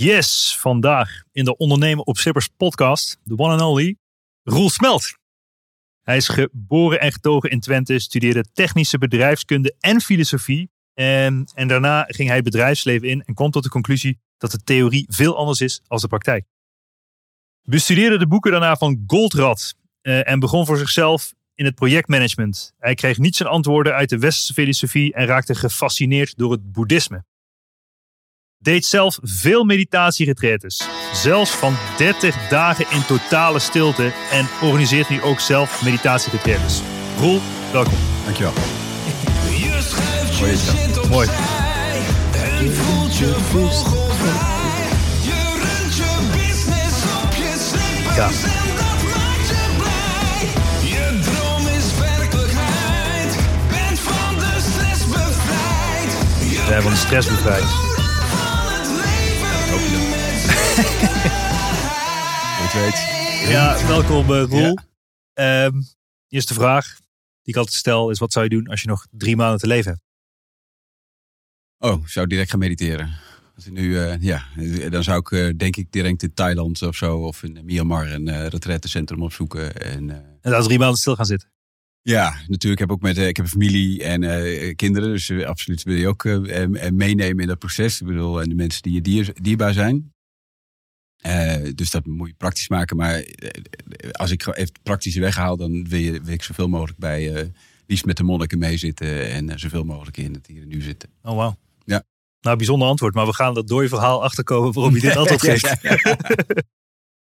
Yes, vandaag in de Ondernemen op Sippers podcast, de one and only, Roel Smelt. Hij is geboren en getogen in Twente, studeerde technische bedrijfskunde en filosofie. En, en daarna ging hij bedrijfsleven in en kwam tot de conclusie dat de theorie veel anders is als de praktijk. Bestudeerde de boeken daarna van Goldrad uh, en begon voor zichzelf in het projectmanagement. Hij kreeg niet zijn antwoorden uit de westerse filosofie en raakte gefascineerd door het boeddhisme. Deed zelf veel meditatieretretes, zelfs van 30 dagen in totale stilte en organiseert nu ook zelf meditatieretretes. Roel, welkom. Dankjewel. Je schuift je Mooi, zit op Mooi. En voelt je vogelvrij. Je runt je business op je slippen. Ja. En dat maakt je blij. Je droom is werkelijkheid. Bent van de stress bevrijd. Je We hebben de stress bevrijd. Ja, welkom uh, Roel. Ehm, eerste vraag die ik altijd stel is wat zou je doen als je nog drie maanden te leven hebt? Oh, ik zou direct gaan mediteren. Nu, eh, ja, dan zou ik eh, denk ik direct in Thailand of zo of in Myanmar een uh, retraitecentrum opzoeken. En, En dan drie maanden stil gaan zitten. Ja, natuurlijk heb ik ook met, eh, ik heb een familie en eh, kinderen, dus eh, absoluut wil je ook eh, eh, meenemen in dat proces. Ik bedoel, en de mensen die je dier, dierbaar zijn. Eh, dus dat moet je praktisch maken. Maar eh, als ik even het praktische weghaal, dan wil, je, wil ik zoveel mogelijk bij, eh, liefst met de monniken meezitten en eh, zoveel mogelijk in het hier en nu zitten. Oh, wauw. Ja. Nou, bijzonder antwoord, maar we gaan dat door je verhaal achterkomen waarom je dit antwoord Ja, geeft.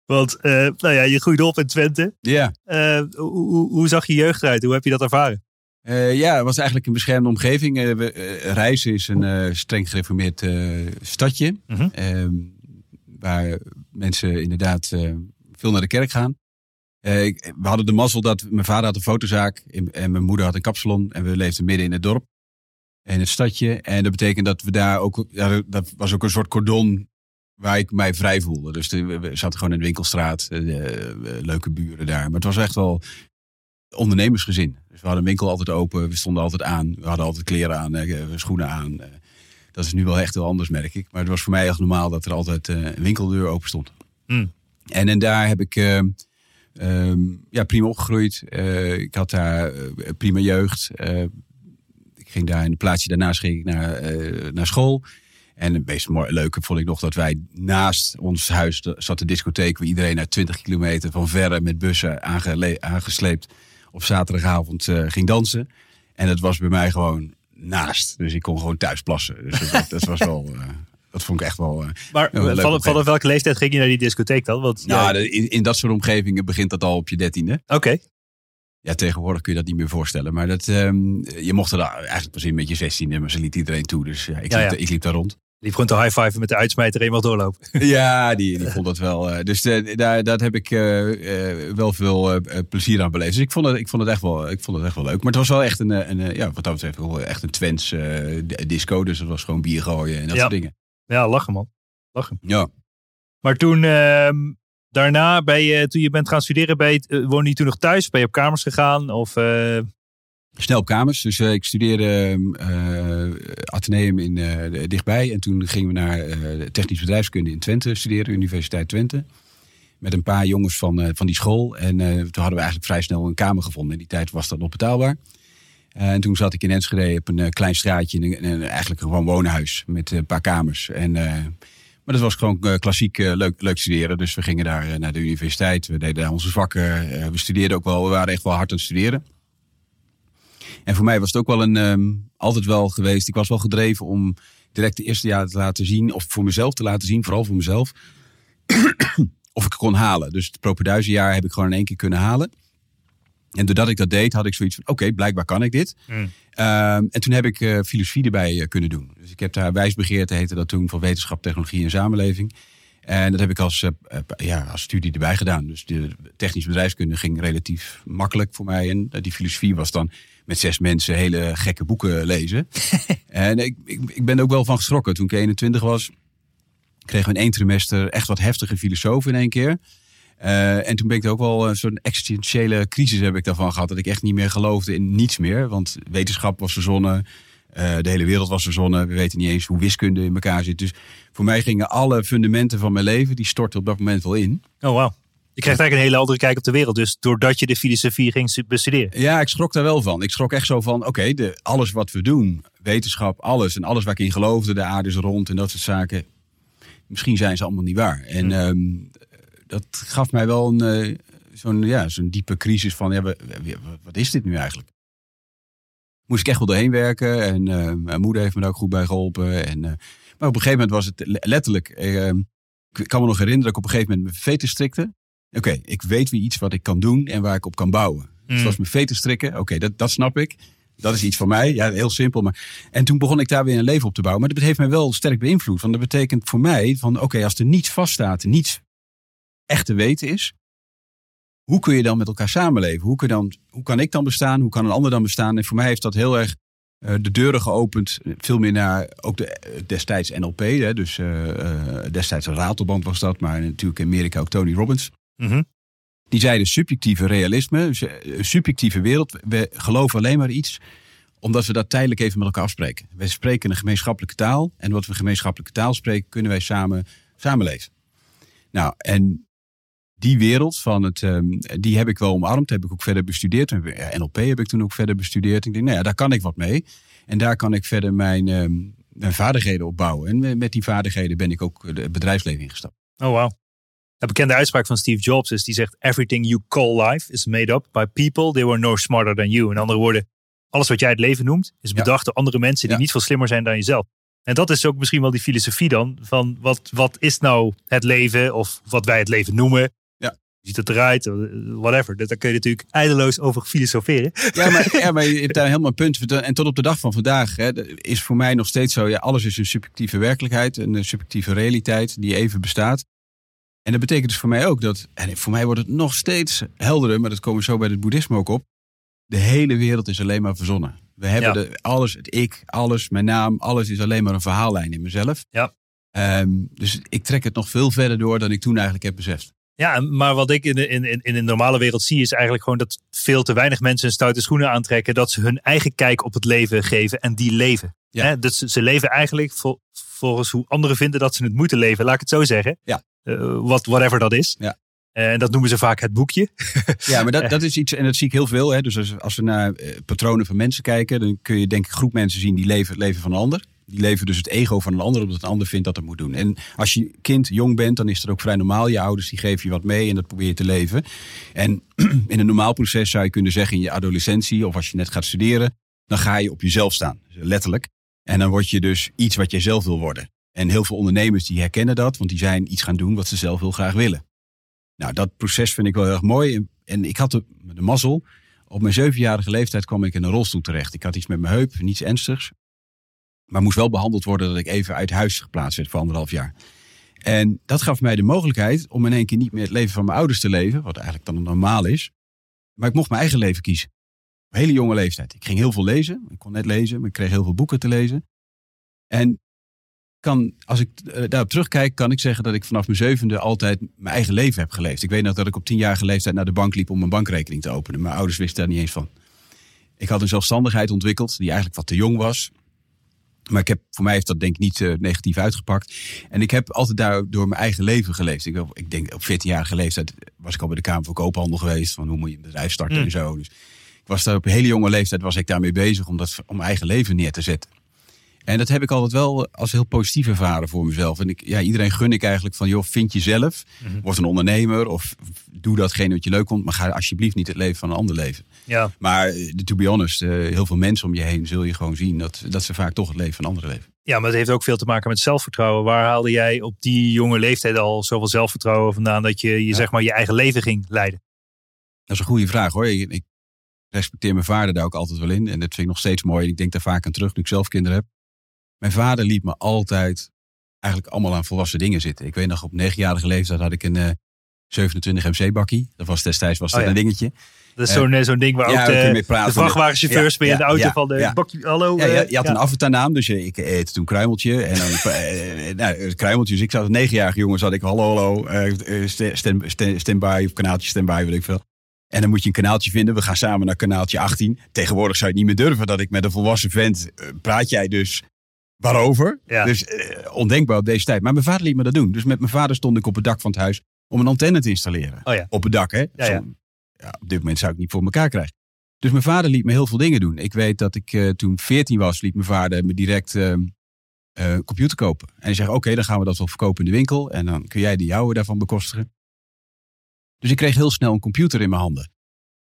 Want, eh, nou ja, je groeide op in Twente. Ja, Eh, hoe, hoe, hoe zag je jeugd eruit? Hoe heb je dat ervaren? Eh, ja, het was eigenlijk een beschermde omgeving. Rijssen is een streng gereformeerd stadje. Mhm. Ehm, waar mensen inderdaad veel naar de kerk gaan. We hadden de mazzel dat mijn vader had een fotozaak en en mijn moeder had een kapsalon. En we leefden midden in het dorp. In het stadje. En dat betekent dat we daar ook... Ja, dat was ook een soort cordon waar ik mij vrij voelde. Dus de- we zaten gewoon in de winkelstraat. eh, leuke buren daar. Maar het was echt wel ondernemersgezin. Dus we hadden een winkel altijd open. We stonden altijd aan. We hadden altijd kleren aan, eh, schoenen aan. eh. dat is nu wel echt heel anders, merk ik. Maar het was voor mij echt normaal dat er altijd een winkeldeur open stond. Hmm. En, en daar heb ik eh, ehm, ja, prima opgegroeid. Ik had daar prima jeugd. Ik ging daar in het plaatsje daarnaast ging ik naar, naar school. En het meest leuke vond ik nog dat wij naast ons huis de- zat de discotheek waar iedereen uit 20 kilometer van verre met bussen aangele- aangesleept op zaterdagavond eh, ging dansen. En dat was bij mij gewoon naast. Dus ik kon gewoon thuis plassen. Dus dat, dat was wel, eh, dat vond ik echt wel. eh, Maar Ja, van, vanaf welke leeftijd ging je naar die discotheek dan? Want, ja, nou, de- in, in dat soort omgevingen begint dat al op je dertiende. Oké, Ja, tegenwoordig kun je dat niet meer voorstellen. Maar dat, ehm, je mocht er daar eigenlijk pas in met je 16e, maar ze liet iedereen toe. Dus ja, ik, Ja, ja. ik liep daar rond. Die begon te high-fiven met de uitsmijter mag doorlopen. ja, die, die vond dat wel. eh, dus eh, daar, daar heb ik eh, wel veel plezier aan beleefd. Dus ik vond, het, ik, vond het echt wel, ik vond het echt wel leuk. Maar het was wel echt een, een ja, wat dat betreft, echt een Twents disco. Dus het was gewoon bier gooien en dat Ja. soort dingen. Ja, lachen man. Lachen. Ja. Maar toen, ehm, daarna, ben je, toen je bent gaan studeren, eh, woonde je toen nog thuis? Ben je op kamers gegaan? Of, snel op kamers. Dus eh, ik studeerde eh Atheneum in, eh, dichtbij. En toen gingen we naar technisch bedrijfskunde in Twente studeren, Universiteit Twente. Met een paar jongens van, van die school. En toen hadden we eigenlijk vrij snel een kamer gevonden. In die tijd was dat nog betaalbaar. en toen zat ik in Enschede op een klein straatje. In een, eigenlijk gewoon woonhuis met een paar kamers. En, maar dat was gewoon klassiek leuk, leuk studeren. Dus we gingen daar naar de universiteit. We deden daar onze vakken. we studeerden ook wel. We waren echt wel hard aan het studeren. En voor mij was het ook wel een, ehm, altijd wel geweest. Ik was wel gedreven om direct de eerste jaar te laten zien. Of voor mezelf te laten zien, vooral voor mezelf. of ik het kon halen. Dus het propenduizenjaar heb ik gewoon in één keer kunnen halen. En doordat ik dat deed, had ik zoiets van: oké, blijkbaar kan ik dit. Mm. Ehm, en toen heb ik eh, filosofie erbij eh, kunnen doen. Dus ik heb daar wijsbegeerte, heette dat toen, van wetenschap, technologie en samenleving. En dat heb ik als, eh, ja, als studie erbij gedaan. Dus de technische bedrijfskunde ging relatief makkelijk voor mij. En die filosofie was dan met zes mensen hele gekke boeken lezen. en ik, ik, ik ben er ook wel van geschrokken. Toen ik 21 was, kregen we in één trimester echt wat heftige filosofen in één keer. Eh, en toen ben ik er ook wel een soort existentiële crisis heb ik daarvan gehad. Dat ik echt niet meer geloofde in niets meer. Want wetenschap was verzonnen. eh, de hele wereld was verzonnen. We weten niet eens hoe wiskunde in elkaar zit. Dus voor mij gingen alle fundamenten van mijn leven, die stortten op dat moment wel in. Oh, wauw. Je krijgt eigenlijk een hele andere kijk op de wereld. Dus doordat je de filosofie ging stu- bestuderen. Ja, ik schrok daar wel van. Ik schrok echt zo van, oké, alles wat we doen, wetenschap, alles en alles waar ik in geloofde, de aarde is rond en dat soort zaken, misschien zijn ze allemaal niet waar. En ehm, dat gaf mij wel een, eh, zo'n ja, zo'n diepe crisis van, ja, wat is dit nu eigenlijk? Moest ik echt wel doorheen werken en eh, mijn moeder heeft me daar ook goed bij geholpen. En, eh, maar op een gegeven moment was het le- letterlijk, eh, ik kan me nog herinneren dat ik op een gegeven moment mijn veten strikte. Oké, ik weet weer iets wat ik kan doen en waar ik op kan bouwen. Dus Mm. was mijn veten strikken. Oké, dat, dat snap ik. Dat is iets van mij. Ja, heel simpel. Maar... En toen begon ik daar weer een leven op te bouwen. Maar dat heeft mij wel sterk beïnvloed. Want dat betekent voor mij van oké, als er niets vaststaat, niets echt te weten is. Hoe kun je dan met elkaar samenleven? Hoe, kun dan, hoe kan ik dan bestaan? Hoe kan een ander dan bestaan? En voor mij heeft dat heel erg eh, de deuren geopend. Veel meer naar ook de, eh, destijds NLP. Hè, dus eh, destijds een ratelband was dat. Maar natuurlijk in Amerika ook Tony Robbins. Mhm. Die zeiden subjectieve realisme, eh, een subjectieve wereld. We geloven alleen maar iets omdat we dat tijdelijk even met elkaar afspreken. Wij spreken een gemeenschappelijke taal. En wat we gemeenschappelijke taal spreken, kunnen wij samen samenleven. Nou, en die wereld van het, ehm, die heb ik wel omarmd. Heb ik ook verder bestudeerd. NLP heb ik toen ook verder bestudeerd. Ik denk, nou ja, daar kan ik wat mee. En daar kan ik verder mijn, ehm, mijn vaardigheden opbouwen. En met- met die vaardigheden ben ik ook het bedrijfsleven ingestapt. Oh, wauw. Een bekende uitspraak van Steve Jobs is, die zegt... Everything you call life is made up by people. They were no smarter than you. In andere woorden, alles wat jij het leven noemt... is Ja. bedacht door andere mensen die Ja. niet veel slimmer zijn dan jezelf. En dat is ook misschien wel die filosofie dan... van wat, wat is nou het leven of wat wij het leven noemen... Ziet het eruit? Whatever. Daar kun je natuurlijk eindeloos over filosoferen. Ja, maar, ja, maar je hebt daar helemaal een punt. En tot op de dag van vandaag hè, is voor mij nog steeds zo. Ja, alles is een subjectieve werkelijkheid, een subjectieve realiteit die even bestaat. En dat betekent dus voor mij ook dat, en voor mij wordt het nog steeds helderder, maar dat komen we zo bij het boeddhisme ook op. De hele wereld is alleen maar verzonnen. We hebben Ja. de, alles, het ik, alles, mijn naam, alles is alleen maar een verhaallijn in mezelf. Ja. Ehm, dus ik trek het nog veel verder door dan ik toen eigenlijk heb beseft. Ja, maar wat ik in de, in, in, in de normale wereld zie, is eigenlijk gewoon dat veel te weinig mensen een stoute schoenen aantrekken. Dat ze hun eigen kijk op het leven geven en die leven. Ja. Hè, dus ze, ze leven eigenlijk vol- volgens hoe anderen vinden dat ze het moeten leven, laat ik het zo zeggen. Ja. Eh, wat, whatever dat is. Ja. En dat noemen ze vaak het boekje. Ja, maar dat, dat is iets, en dat zie ik heel veel. Hè. Dus als, als we naar eh, patronen van mensen kijken, dan kun je denk ik groep mensen zien die leven het leven van een ander. Die leven dus het ego van een ander, omdat een ander vindt dat het moet doen. En als je kind jong bent, dan is dat ook vrij normaal. Je ouders die geven je wat mee en dat probeer je te leven. En in een normaal proces zou je kunnen zeggen in je adolescentie of als je net gaat studeren, dan ga je op jezelf staan, dus letterlijk. En dan word je dus iets wat jij zelf wil worden. En heel veel ondernemers die herkennen dat, want die zijn iets gaan doen wat ze zelf heel graag willen. Nou, dat proces vind ik wel heel erg mooi. En, ik had de, mazzel. Op mijn zevenjarige leeftijd kwam ik in een rolstoel terecht. Ik had iets met mijn heup, niets ernstigs. Maar moest wel behandeld worden dat ik even uit huis geplaatst werd voor anderhalf jaar. En dat gaf mij de mogelijkheid om in één keer niet meer het leven van mijn ouders te leven. Wat eigenlijk dan normaal is. Maar ik mocht mijn eigen leven kiezen. Hele jonge leeftijd. Ik ging heel veel lezen. Ik kon net lezen, maar ik kreeg heel veel boeken te lezen. En kan, als ik eh, daarop terugkijk, kan ik zeggen dat ik vanaf mijn zevende altijd mijn eigen leven heb geleefd. Ik weet nog dat ik op tienjarige leeftijd naar de bank liep om een bankrekening te openen. Mijn ouders wisten daar niet eens van. Ik had een zelfstandigheid ontwikkeld die eigenlijk wat te jong was. Maar ik heb, voor mij heeft dat denk ik niet eh, negatief uitgepakt. En ik heb altijd daar door mijn eigen leven geleefd. Ik, ik denk op 14-jarige leeftijd was ik al bij de Kamer van Koophandel geweest. Van hoe moet je een bedrijf starten Mm. en zo. Dus ik was daar op een hele jonge leeftijd was ik daarmee bezig om, dat, om mijn eigen leven neer te zetten. En dat heb ik altijd wel als heel positief ervaren voor mezelf. En ik, ja, iedereen gun ik eigenlijk van, joh, vind jezelf. Mhm. Word een ondernemer of doe datgene wat je leuk vond. Maar ga alsjeblieft niet het leven van een ander leven. Ja, Maar eh, to be honest, eh, heel veel mensen om je heen zul je gewoon zien dat, dat ze vaak toch het leven van anderen leven. ja, maar het heeft ook veel te maken met zelfvertrouwen. Waar haalde jij op die jonge leeftijd al zoveel zelfvertrouwen vandaan dat je, je Ja. zeg maar je eigen leven ging leiden? Dat is een goede vraag hoor. Ik, ik respecteer mijn vader daar ook altijd wel in. En dat vind ik nog steeds mooi. Ik denk daar vaak aan terug nu ik zelf kinderen heb. Mijn vader liet me altijd eigenlijk allemaal aan volwassen dingen zitten. Ik weet nog, op negenjarige leeftijd had ik een eh, 27 MC-bakkie. Dat was destijds was dat Oh ja. een dingetje. Dat is Eh, zo'n eh, zo'n ding waar ja, ook mee de, de vrachtwagenchauffeurs Ja, ben je in de ja, auto ja, van de ja. bakje, hallo. Ja, je, eh, je had ja. een afvalnaam, dus je, ik eette toen kruimeltje. En dan, eh, eh, nou, kruimeltje. Dus ik zat als negenjarige jongen, zat ik hallo, hallo, eh, eh, stand, stand, stand- standby of kanaaltje standby, weet ik veel. En dan moet je een kanaaltje vinden. We gaan samen naar kanaaltje 18. Tegenwoordig zou je het niet meer durven dat ik met een volwassen vent eh, praat jij dus waarover. Ja. Dus eh, ondenkbaar op deze tijd. Maar mijn vader liet me dat doen. Dus met mijn vader stond ik op het dak van het huis om een antenne te installeren. Oh ja. Op het dak, hè? Ja, ja. Zo- ja, op dit moment zou ik niet voor elkaar krijgen. Dus mijn vader liet me heel veel dingen doen. Ik weet dat ik eh, toen 14 was, liet mijn vader me direct ehm, eh, een computer kopen. En hij zegt, oké, dan gaan we dat wel verkopen in de winkel. En dan kun jij de jouwe daarvan bekostigen. Dus ik kreeg heel snel een computer in mijn handen.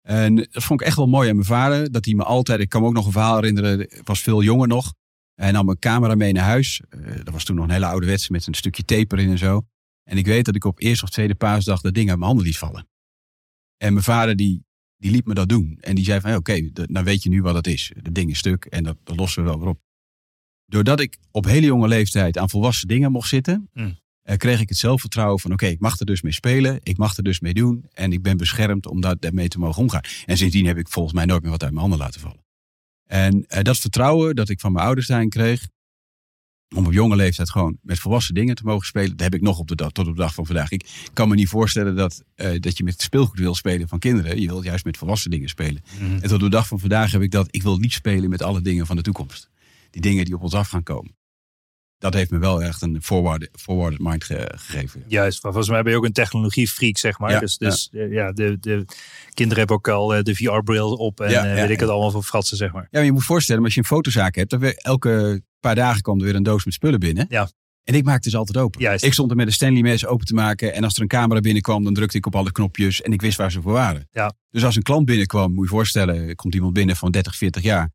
En dat vond ik echt wel mooi aan mijn vader. Dat hij me altijd, ik kan me ook nog een verhaal herinneren. Ik was veel jonger nog. Hij nam een camera mee naar huis. Eh, dat was toen nog een hele ouderwetse met een stukje tape erin en zo. En ik weet dat ik op eerste of tweede paasdag dat ding uit mijn handen liet vallen. En mijn vader die, die liet me dat doen. En die zei van, oké, d- dan weet je nu wat het is. Het ding is stuk en dat, dat lossen we wel weer op. Doordat ik op hele jonge leeftijd aan volwassen dingen mocht zitten, Mm. eh, kreeg ik het zelfvertrouwen van, oké, ik mag er dus mee spelen. Ik mag er dus mee doen. En ik ben beschermd om daar- daarmee te mogen omgaan. En sindsdien heb ik volgens mij nooit meer wat uit mijn handen laten vallen. En eh, dat vertrouwen dat ik van mijn ouders daarin kreeg, om op jonge leeftijd gewoon met volwassen dingen te mogen spelen. Dat heb ik nog op de dag, tot op de dag van vandaag. Ik kan me niet voorstellen dat, eh, dat je met speelgoed wil spelen van kinderen. Je wilt juist met volwassen dingen spelen. Mhm. En tot op de dag van vandaag heb ik dat. Ik wil niet spelen met alle dingen van de toekomst. Die dingen die op ons af gaan komen. Dat heeft me wel echt een forward, forward mind ge- gegeven. Juist, maar volgens mij ben je ook een technologiefreak, zeg maar. Ja, dus dus eh, ja, de, de kinderen hebben ook al eh, de VR-bril op en Ja, eh, weet ik het allemaal voor fratsen, zeg maar. Ja, maar je moet voorstellen, als je een fotozaak hebt, dan weer elke paar dagen kwam er weer een doos met spullen binnen. Ja. En ik maakte ze altijd open. Juist. Ik stond er met een Stanley mes open te maken. En als er een camera binnenkwam, dan drukte ik op alle knopjes. En ik wist waar ze voor waren. Ja. Dus als een klant binnenkwam, moet je je voorstellen, komt iemand binnen van 30, 40 jaar.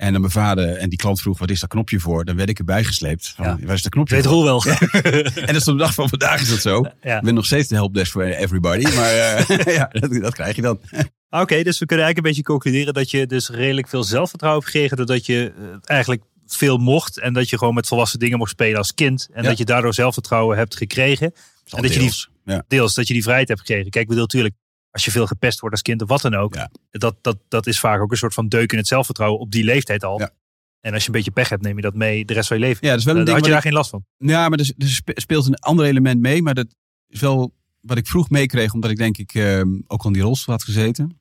En dan mijn vader en die klant vroeg, wat is dat knopje voor? Dan werd ik erbij gesleept. Van, Ja. Waar is dat knopje Weet? Roel wel. En dat is op de dag van vandaag is dat zo. Ja. Ik ben nog steeds de helpdesk voor everybody. Maar eh, ja, dat, dat krijg je dan. Oké, dus we kunnen eigenlijk een beetje concluderen dat je dus redelijk veel zelfvertrouwen hebt gekregen. Doordat je eh, eigenlijk veel mocht. En dat je gewoon met volwassen dingen mocht spelen als kind. En Ja. dat je daardoor zelfvertrouwen hebt gekregen. En dat je die- Deels. Deels dat je die vrijheid hebt gekregen. Kijk, ik bedoel natuurlijk, als je veel gepest wordt als kind of wat dan ook. Ja. Dat, dat, dat is vaak ook een soort van deuk in het zelfvertrouwen op die leeftijd al. Ja. En als je een beetje pech hebt, neem je dat mee de rest van je leven. Ja, dat is wel een ding had je daar ik- geen last van. Ja, maar er, er spe- speelt een ander element mee. Maar dat is wel wat ik vroeg meekreeg. Omdat ik denk ik ehm, ook al in die rolstoel had gezeten.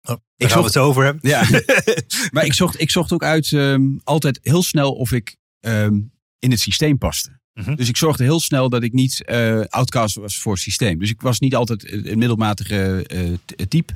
Daar Ik we het over hebben. Ja, maar ik zocht, ik zocht ook uit ehm, altijd heel snel of ik ehm, in het systeem paste. Mhm. Dus ik zorgde heel snel dat ik niet eh, outcast was voor het systeem. Dus ik was niet altijd een middelmatige eh, t- type.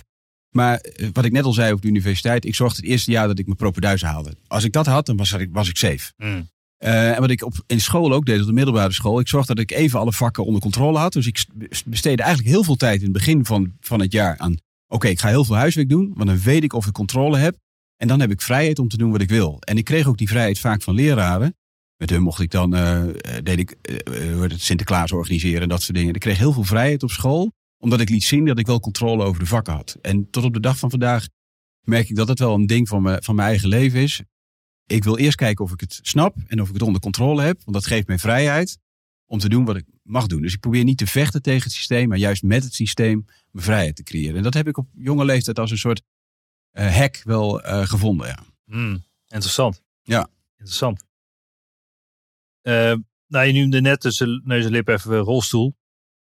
Maar eh, wat ik net al zei op de universiteit, ik zorgde het eerste jaar dat ik mijn propenduizen haalde. Als ik dat had, dan was ik, was ik safe. Mm. Eh, en wat ik op, in school ook deed, op de middelbare school, ik zorgde dat ik even alle vakken onder controle had. Dus ik st- besteedde eigenlijk heel veel tijd in het begin van, van het jaar aan, oké, ik ga heel veel huiswerk doen, want dan weet ik of ik controle heb. En dan heb ik vrijheid om te doen wat ik wil. En ik kreeg ook die vrijheid vaak van leraren. Met hun mocht ik dan, eh, deed ik heet het, Sinterklaas organiseren en dat soort dingen. Ik kreeg heel veel vrijheid op school, omdat ik liet zien dat ik wel controle over de vakken had. En tot op de dag van vandaag merk ik dat het wel een ding van, me, van mijn eigen leven is. Ik wil eerst kijken of ik het snap en of ik het onder controle heb. Want dat geeft mij vrijheid om te doen wat ik mag doen. Dus ik probeer niet te vechten tegen het systeem, maar juist met het systeem mijn vrijheid te creëren. En dat heb ik op jonge leeftijd als een soort eh hack wel gevonden. Ja. Mm, interessant. Ja. Interessant. Eh, nou, je noemde net tussen neus en lip even rolstoel.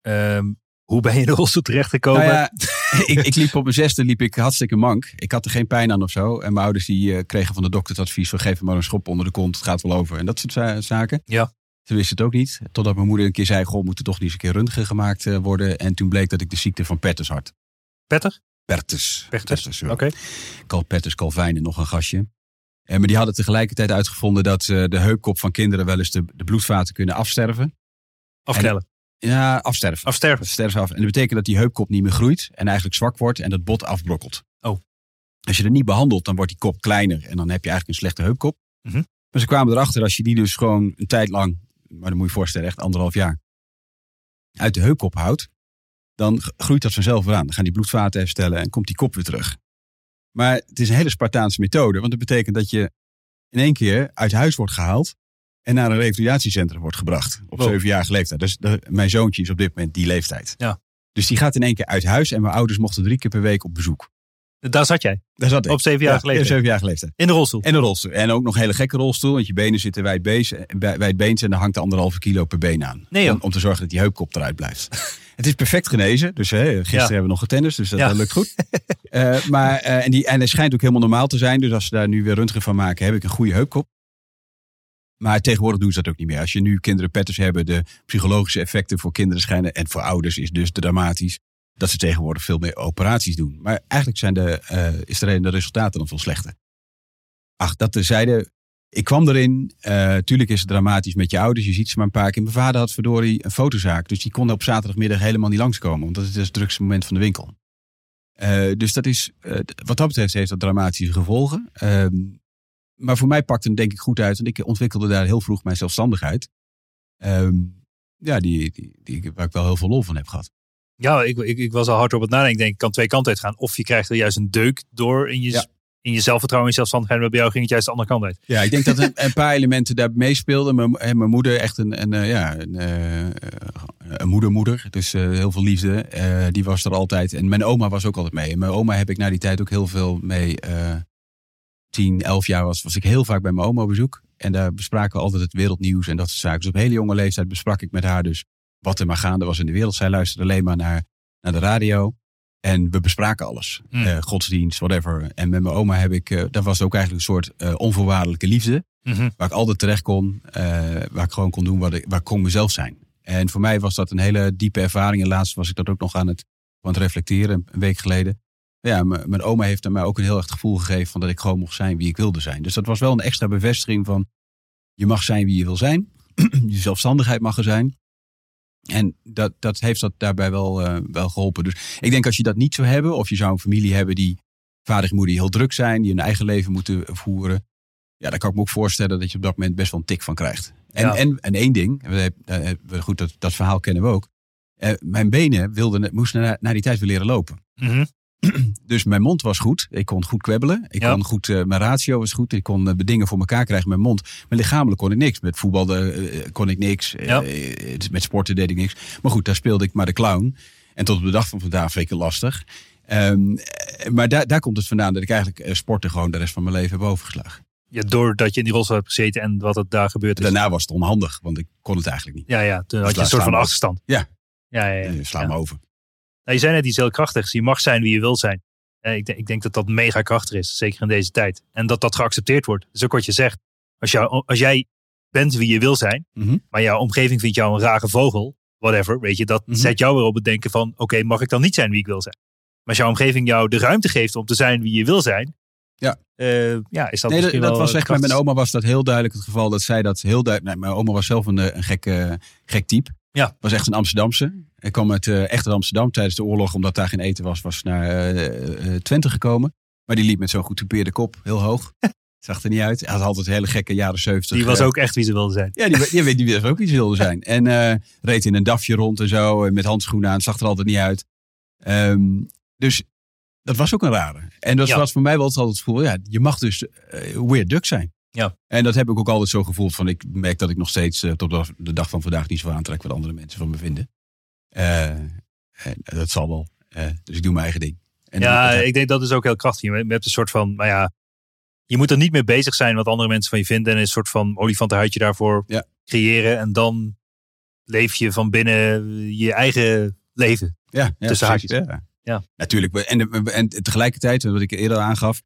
Ehm, hoe ben je in de rolstoel terechtgekomen? Nou ja, ik, ik liep op mijn zesde liep ik hartstikke mank. Ik had er geen pijn aan of zo. En mijn ouders die eh, kregen van de dokter het advies van geef hem maar een schop onder de kont. Het gaat wel over. En dat soort za- zaken. Ja. Ze wisten het ook niet. Totdat mijn moeder een keer zei, goh, moet er toch niet eens een keer röntgen gemaakt eh, worden. En toen bleek dat ik de ziekte van Pertus had. Petter? Pertus. Pertus. Oké. Calvijn en nog een gastje. En maar die hadden tegelijkertijd uitgevonden dat de heupkop van kinderen wel eens de, de bloedvaten kunnen afsterven. Afknellen. Ja, afsterven. Afsterven. Sterven af. En dat betekent dat die heupkop niet meer groeit en eigenlijk zwak wordt en dat bot afbrokkelt. Oh. Als je het niet behandelt, dan wordt die kop kleiner en dan heb je eigenlijk een slechte heupkop. Mhm. Maar ze kwamen erachter als je die dus gewoon een tijd lang, maar dan moet je je voorstellen, echt anderhalf jaar, uit de heupkop houdt, dan groeit dat vanzelf weer aan. Dan gaan die bloedvaten herstellen en komt die kop weer terug. Maar het is een hele Spartaanse methode, want dat betekent dat je in één keer uit huis wordt gehaald en naar een revalidatiecentrum wordt gebracht. Op Wow. zevenjarige leeftijd. Dus de- mijn zoontje is op dit moment die leeftijd. Ja. Dus die gaat in één keer uit huis en mijn ouders mochten drie keer per week op bezoek. Daar zat jij. Daar zat ik. Op zevenjarige Ja, leeftijd. zevenjarige leeftijd. In de rolstoel. En een rolstoel. En ook nog een hele gekke rolstoel, want je benen zitten wijdbeens, wijdbeens en er hangt er anderhalve kilo per been aan. Nee, om, om te zorgen dat die heupkop eruit blijft. het is perfect genezen. Dus hè, gisteren Ja. hebben we nog getennist, dus dat, Ja. dat lukt goed. Eh, maar, eh, en, die, en hij schijnt ook helemaal normaal te zijn. Dus als ze daar nu weer röntgen van maken, heb ik een goede heupkop. Maar tegenwoordig doen ze dat ook niet meer. Als je nu kinderen petters hebben, de psychologische effecten voor kinderen schijnen en voor ouders is dus dramatisch. Dat ze tegenwoordig veel meer operaties doen. Maar eigenlijk zijn de, eh, is de, de resultaten dan veel slechter. Ach, dat terzijde. Ik kwam erin. eh, tuurlijk is het dramatisch met je ouders. Je ziet ze maar een paar keer. Mijn vader had verdorie een fotozaak. Dus die kon op zaterdagmiddag helemaal niet langskomen. Want dat is het drukste moment van de winkel. Eh, dus dat is, wat dat betreft heeft dat dramatische gevolgen. Ehm, maar voor mij pakte het denk ik goed uit. Want ik ontwikkelde daar heel vroeg mijn zelfstandigheid. Ehm, ja, die, die, die, waar ik wel heel veel lol van heb gehad. Ja, ik, ik, ik was al hard op het nadenken. Ik denk, kan twee kanten uit gaan. Of je krijgt er juist een deuk door in je, Ja. in je zelfvertrouwen en zelfstandigheid. Maar bij jou ging het juist de andere kant uit. Ja, ik denk dat een, een paar elementen daar meespeelden. Mijn, mijn moeder, echt een, een, eh, ja, een, eh, een moedermoeder. Dus eh, heel veel liefde. Eh, die was er altijd. En mijn oma was ook altijd mee. En mijn oma heb ik na die tijd ook heel veel mee. eh 10, 11 jaar was, was ik heel vaak bij mijn oma op bezoek. En daar bespraken we altijd het wereldnieuws en dat soort zaken. Dus op hele jonge leeftijd besprak ik met haar dus wat er maar gaande was in de wereld. Zij luisterde alleen maar naar, naar de radio. En we bespraken alles. Eh, godsdienst, whatever. En met mijn oma heb ik, eh daar was ook eigenlijk een soort eh, onvoorwaardelijke liefde. Mhm. Waar ik altijd terecht kon. waar ik gewoon kon doen wat ik, waar ik kon mezelf zijn. En voor mij was dat een hele diepe ervaring. En laatst was ik dat ook nog aan het, aan het reflecteren, een week geleden. Ja, mijn oma heeft mij ook een heel erg gevoel gegeven van dat ik gewoon mocht zijn wie ik wilde zijn. Dus dat was wel een extra bevestiging van je mag zijn wie je wil zijn. je zelfstandigheid mag er zijn. En dat, dat heeft dat daarbij wel, eh, wel geholpen. Dus ik denk als je dat niet zou hebben, of je zou een familie hebben die vader en moeder heel druk zijn, die hun eigen leven moeten voeren. Ja, dan kan ik me ook voorstellen dat je op dat moment best wel een tik van krijgt. En, Ja. en, en één ding, we eh, goed, dat, dat verhaal kennen we ook. Eh, mijn benen wilden, moesten na, na die tijd weer leren lopen. Mhm. Dus mijn mond was goed. Ik kon goed kwebbelen. Ik Ja. kon goed, eh, mijn ratio was goed. Ik kon eh, dingen voor elkaar krijgen met mijn mond. Maar lichamelijk kon ik niks. Met voetbal eh, kon ik niks. Ja. met sporten deed ik niks. Maar goed, daar speelde ik maar de clown. En tot op de dag van vandaag vind ik het lastig. Ehm, eh, maar daar, daar komt het vandaan dat ik eigenlijk sporten gewoon de rest van mijn leven heb overgeslagen. Ja, doordat je in die rolstoel hebt gezeten en wat het daar gebeurd is. Daarna was het onhandig, want ik kon het eigenlijk niet. Ja, ja. Toen had je een soort van achterstand. Ja. Ja, ja, ja. Eh, Sla Ja. me over. Nou, je zei net iets heel krachtigs. Je mag zijn wie je wil zijn. Eh, ik, denk, ik denk dat dat mega krachtig is. Zeker in deze tijd. En dat dat geaccepteerd wordt. Dat is ook wat je zegt. Als, jou, als jij bent wie je wil zijn. Mhm. Maar jouw omgeving vindt jou een rare vogel. Whatever. Weet je, dat Mhm. zet jou weer op het denken van. Oké, mag ik dan niet zijn wie ik wil zijn? Maar als jouw omgeving jou de ruimte geeft om te zijn wie je wil zijn. Ja. eh, ja, is dat Nee, dat, was echt, met mijn krachtig. oma was dat heel duidelijk het geval dat zij dat heel duidelijk. Nee, mijn oma was zelf een, eh, een gek, eh, gek type. Ja. Was echt een Amsterdamse. Ik kwam uit eh echt Amsterdam tijdens de oorlog, omdat daar geen eten was, was naar eh, eh, Twente gekomen. Maar die liep met zo'n getupeerde kop, heel hoog. Zag er niet uit. Hij had altijd hele gekke jaren 70. Die was ook echt wie ze wilde zijn. Ja, die, die, die, die wist ook wie ze wilde zijn. En reed in een dafje rond en zo, met handschoenen aan. Zag er altijd niet uit. Ehm, dus dat was ook een rare. En dat Ja. was voor mij wel altijd het gevoel, ja, je mag dus eh, weird duck zijn. Ja. En dat heb ik ook altijd zo gevoeld van, ik merk dat ik nog steeds eh, tot de- dag van vandaag niet zo aantrek wat andere mensen van me vinden. Eh, en dat zal wel. Eh, dus ik doe mijn eigen ding. En ja, ik denk dat is ook heel krachtig. Je hebt een soort van, nou ja, je moet er niet mee bezig zijn wat andere mensen van je vinden. En een soort van olifantenhuidje daarvoor Ja. creëren. En dan leef je van binnen je eigen leven. ja, ja, tussen precies. haakjes. Ja. Ja. Natuurlijk. En, en tegelijkertijd, wat ik eerder aangaf,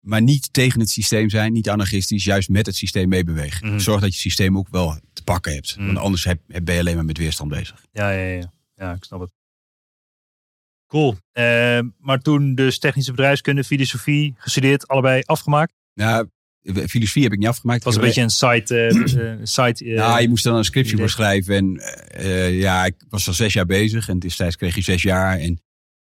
maar niet tegen het systeem zijn, niet anarchistisch, juist met het systeem meebewegen. Mhm. Zorg dat je systeem ook wel te pakken hebt. Mhm. Want anders heb, ben je alleen maar met weerstand bezig. Ja, ja, ja. Ja, ik snap het. Cool. Eh, maar toen dus technische bedrijfskunde, filosofie gestudeerd, allebei afgemaakt. Nou, filosofie heb ik niet afgemaakt. Het was een beetje een site. eh, site Ja, je moest dan een scriptie voor schrijven. En ja, ik was al zes jaar bezig. En destijds kreeg je zes jaar. En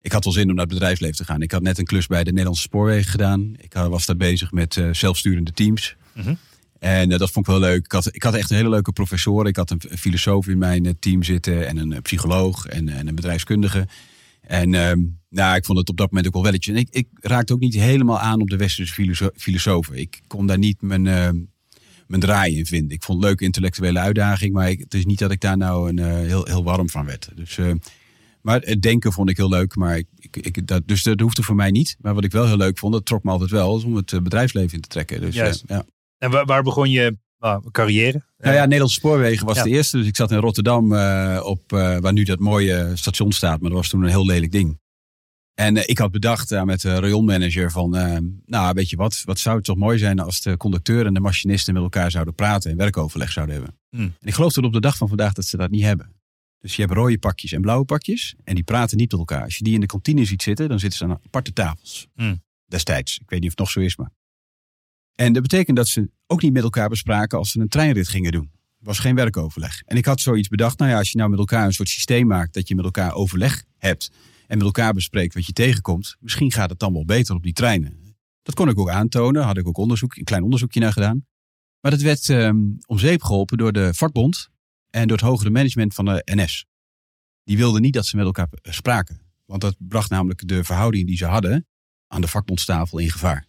ik had wel zin om naar het bedrijfsleven te gaan. Ik had net een klus bij de Nederlandse Spoorwegen gedaan. Ik was daar bezig met eh, zelfsturende teams. Mhm. En eh, dat vond ik wel leuk. Ik had, ik had echt een hele leuke professoren. Ik had een filosoof in mijn eh, team zitten. En een psycholoog en, en een bedrijfskundige. En ehm, nou, ik vond het op dat moment ook wel welletje. En ik, ik raakte ook niet helemaal aan op de westerse filoso- filosofen. Ik kon daar niet mijn, mijn draai in vinden. Ik vond het een leuke intellectuele uitdaging. Maar ik, het is niet dat ik daar nou een, heel, heel warm van werd. Dus, maar het denken vond ik heel leuk. Maar ik, ik, ik, dat, dus dat hoefde voor mij niet. Maar wat ik wel heel leuk vond, dat trok me altijd wel, is om het eh, bedrijfsleven in te trekken. Dus, eh, ja. En waar, waar begon je nou, carrière? Nou ja, Nederlandse Spoorwegen was Ja. de eerste. Dus ik zat in Rotterdam, eh, op, waar nu dat mooie station staat. Maar dat was toen een heel lelijk ding. En ik had bedacht met de rayonmanager van... nou, weet je wat, wat zou het toch mooi zijn als de conducteur en de machinisten met elkaar zouden praten en werkoverleg zouden hebben. Hmm. En ik geloof tot op de dag van vandaag dat ze dat niet hebben. Dus je hebt rode pakjes en blauwe pakjes en die praten niet met elkaar. Als je die in de kantine ziet zitten, dan zitten ze aan aparte tafels. Hmm. Destijds. Ik weet niet of het nog zo is, maar... En dat betekent dat ze ook niet met elkaar bespraken als ze een treinrit gingen doen. Er was geen werkoverleg. En ik had zoiets bedacht, nou ja, als je nou met elkaar een soort systeem maakt, dat je met elkaar overleg hebt en met elkaar bespreekt wat je tegenkomt, misschien gaat het dan wel beter op die treinen. Dat kon ik ook aantonen, had ik ook onderzoek, een klein onderzoekje naar gedaan. Maar dat werd ehm, om zeep geholpen door de vakbond en door het hogere management van de NS. Die wilden niet dat ze met elkaar eh, spraken. Want dat bracht namelijk de verhouding die ze hadden aan de vakbondstafel in gevaar.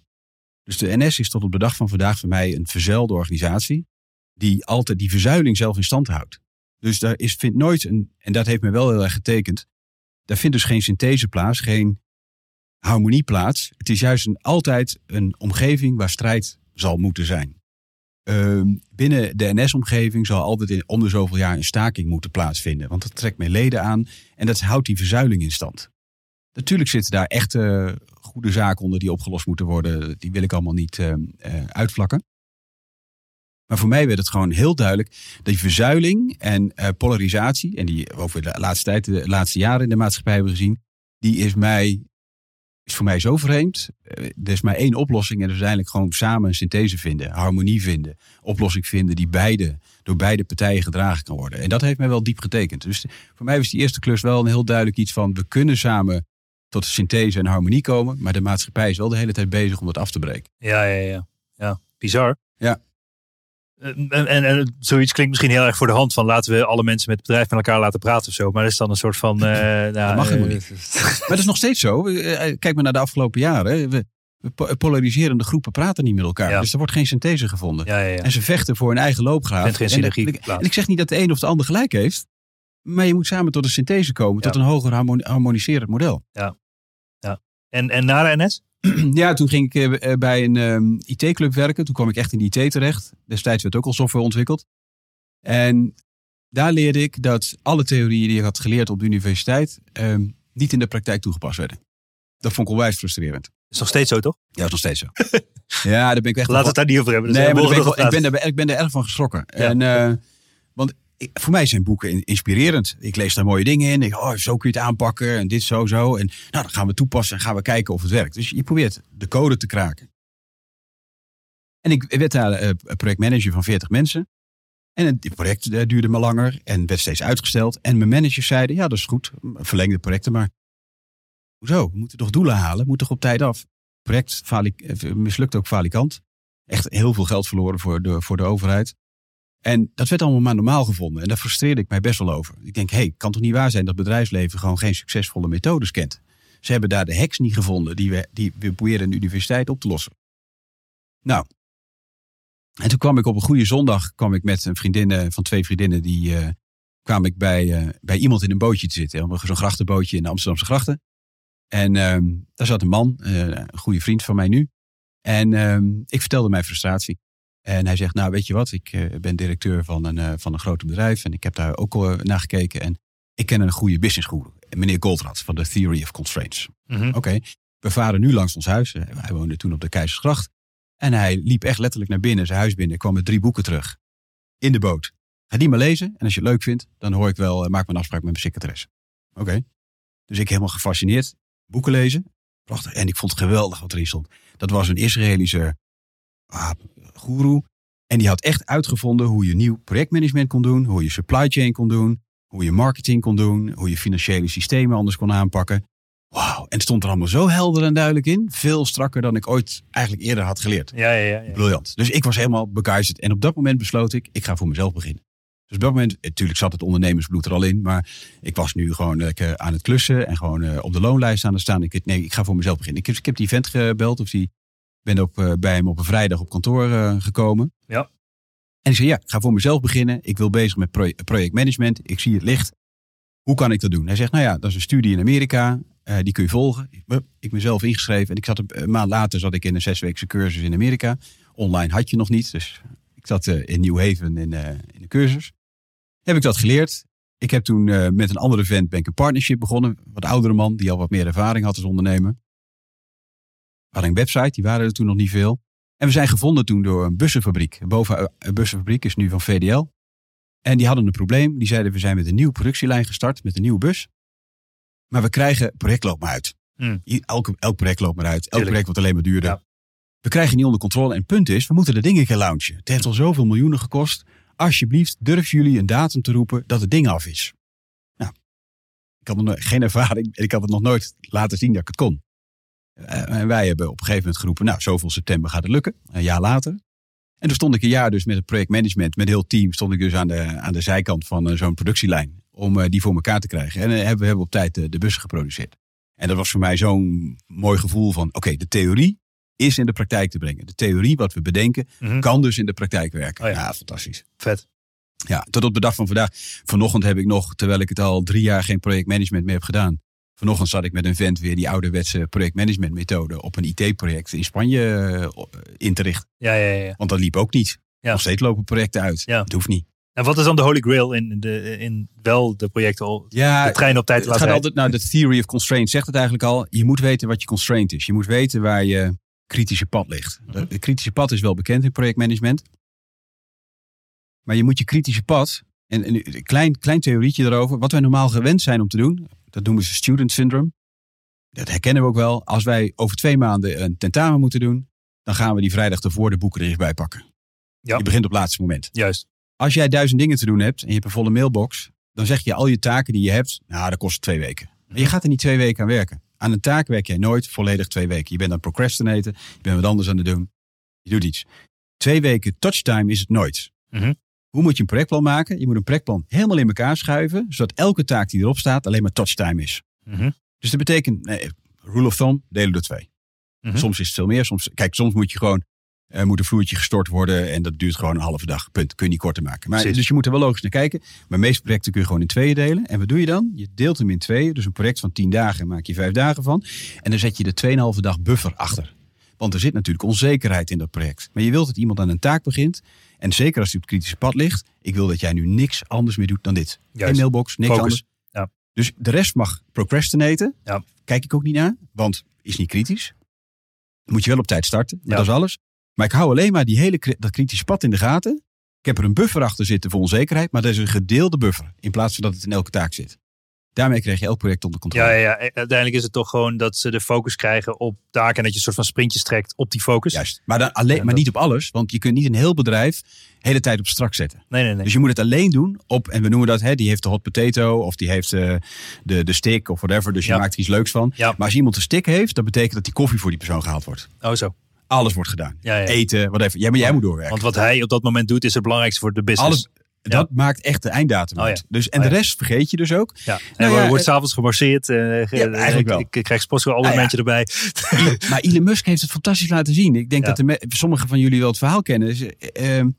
Dus de NS is tot op de dag van vandaag voor mij een verzuilde organisatie. Die altijd die verzuiling zelf in stand houdt. Dus daar is, vindt nooit een, en dat heeft me wel heel erg getekend. Daar vindt dus geen synthese plaats, geen harmonie plaats. Het is juist een, altijd een omgeving waar strijd zal moeten zijn. Ehm, binnen de NS-omgeving zal altijd in, om de zoveel jaar een staking moeten plaatsvinden. Want dat trekt meer leden aan en dat houdt die verzuiling in stand. Natuurlijk zitten daar echte goede zaken onder die opgelost moeten worden. Die wil ik allemaal niet eh, eh, uitvlakken. Maar voor mij werd het gewoon heel duidelijk. Die verzuiling en eh, polarisatie. En die over de laatste tijd, de laatste jaren in de maatschappij hebben gezien. Die is mij. Is voor mij zo vreemd. Eh, er is maar één oplossing. En dat is uiteindelijk gewoon samen een synthese vinden. Harmonie vinden. Oplossing vinden die beide, door beide partijen gedragen kan worden. En dat heeft mij wel diep getekend. Dus voor mij was die eerste klus wel een heel duidelijk iets van. We kunnen samen tot synthese en harmonie komen. Maar de maatschappij is wel de hele tijd bezig om dat af te breken. Ja, ja, ja. ja. Bizar. Ja. Eh, En, en, en zoiets klinkt misschien heel erg voor de hand van laten we alle mensen met het bedrijf met elkaar laten praten of zo. Maar dat is dan een soort van. eh nou, Dat mag helemaal eh, niet. Maar het is nog steeds zo. Kijk maar naar de afgelopen jaren. We, we po- polariserende groepen praten niet met elkaar. Ja. Dus er wordt geen synthese gevonden. Ja, ja, ja. En ze vechten voor hun eigen loopgraaf. Vindt geen En synergie. En ik zeg niet dat de een of de ander gelijk heeft. Maar je moet samen tot een synthese komen. Ja. Tot een hoger harmoni- harmoniserend model. En, en na de NS? Ja, toen ging ik eh, bij een ehm, IT-club werken. Toen kwam ik echt in de IT terecht. Destijds werd ook al software ontwikkeld. En daar leerde ik dat alle theorieën die ik had geleerd op de universiteit... ehm, niet in de praktijk toegepast werden. Dat vond ik onwijs frustrerend. Is nog steeds zo, toch? Ja, is nog steeds zo. ja, daar ben ik echt... Laten we het daar niet over hebben. Dus nee, maar ben ik, wel- ik, ben daar, ik ben daar erg van geschrokken. En, eh, want voor mij zijn boeken in- inspirerend. Ik lees daar mooie dingen in. Ik, oh, zo kun je het aanpakken en dit zo, zo. En nou, dan gaan we toepassen en gaan we kijken of het werkt. Dus je probeert de code te kraken. En ik werd daar eh, projectmanager van 40 mensen. En het project eh, duurde maar langer en werd steeds uitgesteld. En mijn managers zeiden, ja, dat is goed. Verleng de projecten maar. Hoezo? We moeten toch doelen halen? Moet toch op tijd af? project fali- eh, mislukt ook falikant. Echt heel veel geld verloren voor de, voor de overheid. En dat werd allemaal maar normaal gevonden. En daar frustreerde ik mij best wel over. Ik denk, hé, hey, kan toch niet waar zijn dat bedrijfsleven gewoon geen succesvolle methodes kent? Ze hebben daar de hacks niet gevonden die we, die we proberen in de universiteit op te lossen. Nou, en toen kwam ik op een goede zondag kwam ik met een vriendin eh, van twee vriendinnen. Die eh, kwam ik bij, eh, bij iemand in een bootje te zitten. Zo'n grachtenbootje in de Amsterdamse grachten. En ehm, daar zat een man, een goede vriend van mij nu. En ehm, ik vertelde mijn frustratie. En hij zegt, nou weet je wat, ik eh, ben directeur van een, eh, van een groot bedrijf. En ik heb daar ook naar gekeken. En ik ken een goede business guru. meneer Goldratt van de Theory of Constraints. Mhm. Oké, we varen nu langs ons huis. Eh, Hij woonde toen op de Keizersgracht. En hij liep echt letterlijk naar binnen, zijn huis binnen. kwam met drie boeken terug. In de boot. Ga die maar lezen. En als je het leuk vindt, dan hoor ik wel, maak me een afspraak met mijn secretaresse. Oké. Dus ik helemaal gefascineerd. Boeken lezen. Prachtig. En ik vond het geweldig wat erin stond. Dat was een Israëlische ah, goeroe. En die had echt uitgevonden hoe je nieuw projectmanagement kon doen. Hoe je supply chain kon doen. Hoe je marketing kon doen. Hoe je financiële systemen anders kon aanpakken. Wauw. En het stond er allemaal zo helder en duidelijk in. Veel strakker dan ik ooit eigenlijk eerder had geleerd. Ja, ja, ja. ja. Briljant. Dus ik was helemaal begeisterd. En op dat moment besloot ik, ik ga voor mezelf beginnen. Dus op dat moment, natuurlijk zat het ondernemersbloed er al in. Maar ik was nu gewoon lekker aan het klussen. En gewoon eh, op de loonlijst aan het staan. Ik, nee, ik ga voor mezelf beginnen. Ik heb, ik heb die vent gebeld. Of die ben ook eh, bij hem op een vrijdag op kantoor eh, gekomen. Ja. En ik zei, ja, ik ga voor mezelf beginnen. Ik wil bezig met proje- projectmanagement. Ik zie het licht. Hoe kan ik dat doen? Hij zegt, nou ja, dat is een studie in Amerika. Eh, die kun je volgen. Ik, ben zelf ingeschreven. En ik zat een, maand later zat ik in een zesweekse cursus in Amerika. Online had je nog niet. Dus ik zat in New Haven in, in de cursus. Heb ik dat geleerd. Ik heb toen met een andere vent ben ik een partnership begonnen. Wat oudere man die al wat meer ervaring had als ondernemer. We hadden een website, die waren er toen nog niet veel. En we zijn gevonden toen door een bussenfabriek. Boven eh, een bussenfabriek is nu van VDL. En die hadden een probleem. Die zeiden we zijn met een nieuwe productielijn gestart met een nieuwe bus. Maar we krijgen project loopt maar uit. Hmm. Elke, elk project loopt maar uit. Elk Tuurlijk. project wordt alleen maar duurder. Ja. We krijgen niet onder controle. En het punt is, we moeten de dingen gaan launchen. Het heeft al zoveel miljoenen gekost. Alsjeblieft, durven jullie een datum te roepen dat het ding af is. Nou, ik had nog no- geen ervaring. En ik had het nog nooit laten zien dat ik het kon. Eh, en wij hebben op een gegeven moment geroepen, nou, zoveel september gaat het lukken. Een jaar later. En toen stond ik een jaar dus met het projectmanagement, met heel team, stond ik dus aan de, aan de zijkant van eh, zo'n productielijn. Om eh, die voor elkaar te krijgen. En hebben we hebben op tijd de, de bussen geproduceerd. En dat was voor mij zo'n mooi gevoel van, oké, de theorie is in de praktijk te brengen. De theorie, wat we bedenken, Mhm. kan dus in de praktijk werken. Oh ja. ja. fantastisch. Vet. Ja, tot op de dag van vandaag. Vanochtend heb ik nog, terwijl ik het al drie jaar geen projectmanagement meer heb gedaan. Vanochtend zat ik met een vent weer die ouderwetse projectmanagementmethode op een IT-project in Spanje eh, in te richten. Ja, ja, ja. Want dat liep ook niet. Ja. Nog steeds lopen projecten uit. Ja. Het hoeft niet. En wat is dan de holy grail in, de, in wel de projecten al Ja, de trein op tijd laten gaat altijd, nou, de theory of constraint zegt het eigenlijk al. Je moet weten wat je constraint is. Je moet weten waar je kritische pad ligt. Mhm. Het kritische pad is wel bekend in projectmanagement. Maar je moet je kritische pad, en, en een klein, klein theorietje erover, wat wij normaal gewend zijn om te doen, dat noemen ze student syndrome. Dat herkennen we ook wel. Als wij over twee maanden een tentamen moeten doen, dan gaan we die vrijdag ervoor de boeken er eens bij pakken. Ja. Je begint op het laatste moment. Juist. Als jij duizend dingen te doen hebt en je hebt een volle mailbox, dan zeg je al je taken die je hebt, nou, dat kost twee weken. Maar je gaat er niet twee weken aan werken. Aan een taak werk jij nooit volledig twee weken. Je bent aan het procrastinaten, je bent wat anders aan het doen. Je doet iets. Twee weken touchtime is het nooit. Mhm. Hoe moet je een projectplan maken? Je moet een projectplan helemaal in elkaar schuiven, zodat elke taak die erop staat alleen maar touchtime is. Mhm. Dus dat betekent, nee, rule of thumb, delen door twee. Mhm. Soms is het veel meer. Soms, kijk, soms moet je gewoon, eh, moet een vloertje gestort worden en dat duurt gewoon een halve dag. Punt. Kun je niet korter maken. Maar, Precies. dus je moet er wel logisch naar kijken. Maar de meeste projecten kun je gewoon in tweeën delen. En wat doe je dan? Je deelt hem in tweeën. Dus een project van 10 dagen maak je vijf dagen van. En dan zet je de 2,5 dag buffer achter. Want er zit natuurlijk onzekerheid in dat project. Maar je wilt dat iemand aan een taak begint. En zeker als hij op het kritische pad ligt. Ik wil dat jij nu niks anders meer doet dan dit. Geen Juist. mailbox, niks Focus. anders. Ja. Dus de rest mag procrastinaten. Ja. Kijk ik ook niet naar, want is niet kritisch. Moet je wel op tijd starten, Ja. dat is alles. Maar ik hou alleen maar die hele, dat kritische pad in de gaten. Ik heb er een buffer achter zitten voor onzekerheid, maar dat is een gedeelde buffer. In plaats van dat het in elke taak zit. Daarmee krijg je elk project onder controle. Ja, ja, ja, uiteindelijk is het toch gewoon dat ze de focus krijgen op taken en dat je een soort van sprintjes trekt op die focus. Juist. Maar, dan alleen, En maar dat- niet op alles, want je kunt niet een heel bedrijf de hele tijd op strak zetten. Nee, nee, nee. Dus je moet het alleen doen op, en we noemen dat, hè, die heeft de hot potato of die heeft eh, de, de stick of whatever. Dus je Ja. maakt er iets leuks van. Ja. Maar als iemand een stick heeft, dat betekent dat die koffie voor die persoon gehaald wordt. Oh zo. Alles wordt gedaan. Ja, ja. Eten, whatever. Ja, maar jij moet doorwerken. Want wat hij op dat moment doet is het belangrijkste voor de business. Alles, dat maakt echt de einddatum Oh, uit. ja. Dus, en Oh, de rest vergeet je dus ook. Ja. En Nou ja, wordt eh, s'avonds gemarcheerd. eh, ge- Ja, eigenlijk ik, wel. Ik, ik krijg sportschool Nou ja. erbij. maar Elon Musk heeft het fantastisch laten zien. Ik denk dat de sommigen van jullie wel het verhaal kennen. Ehm,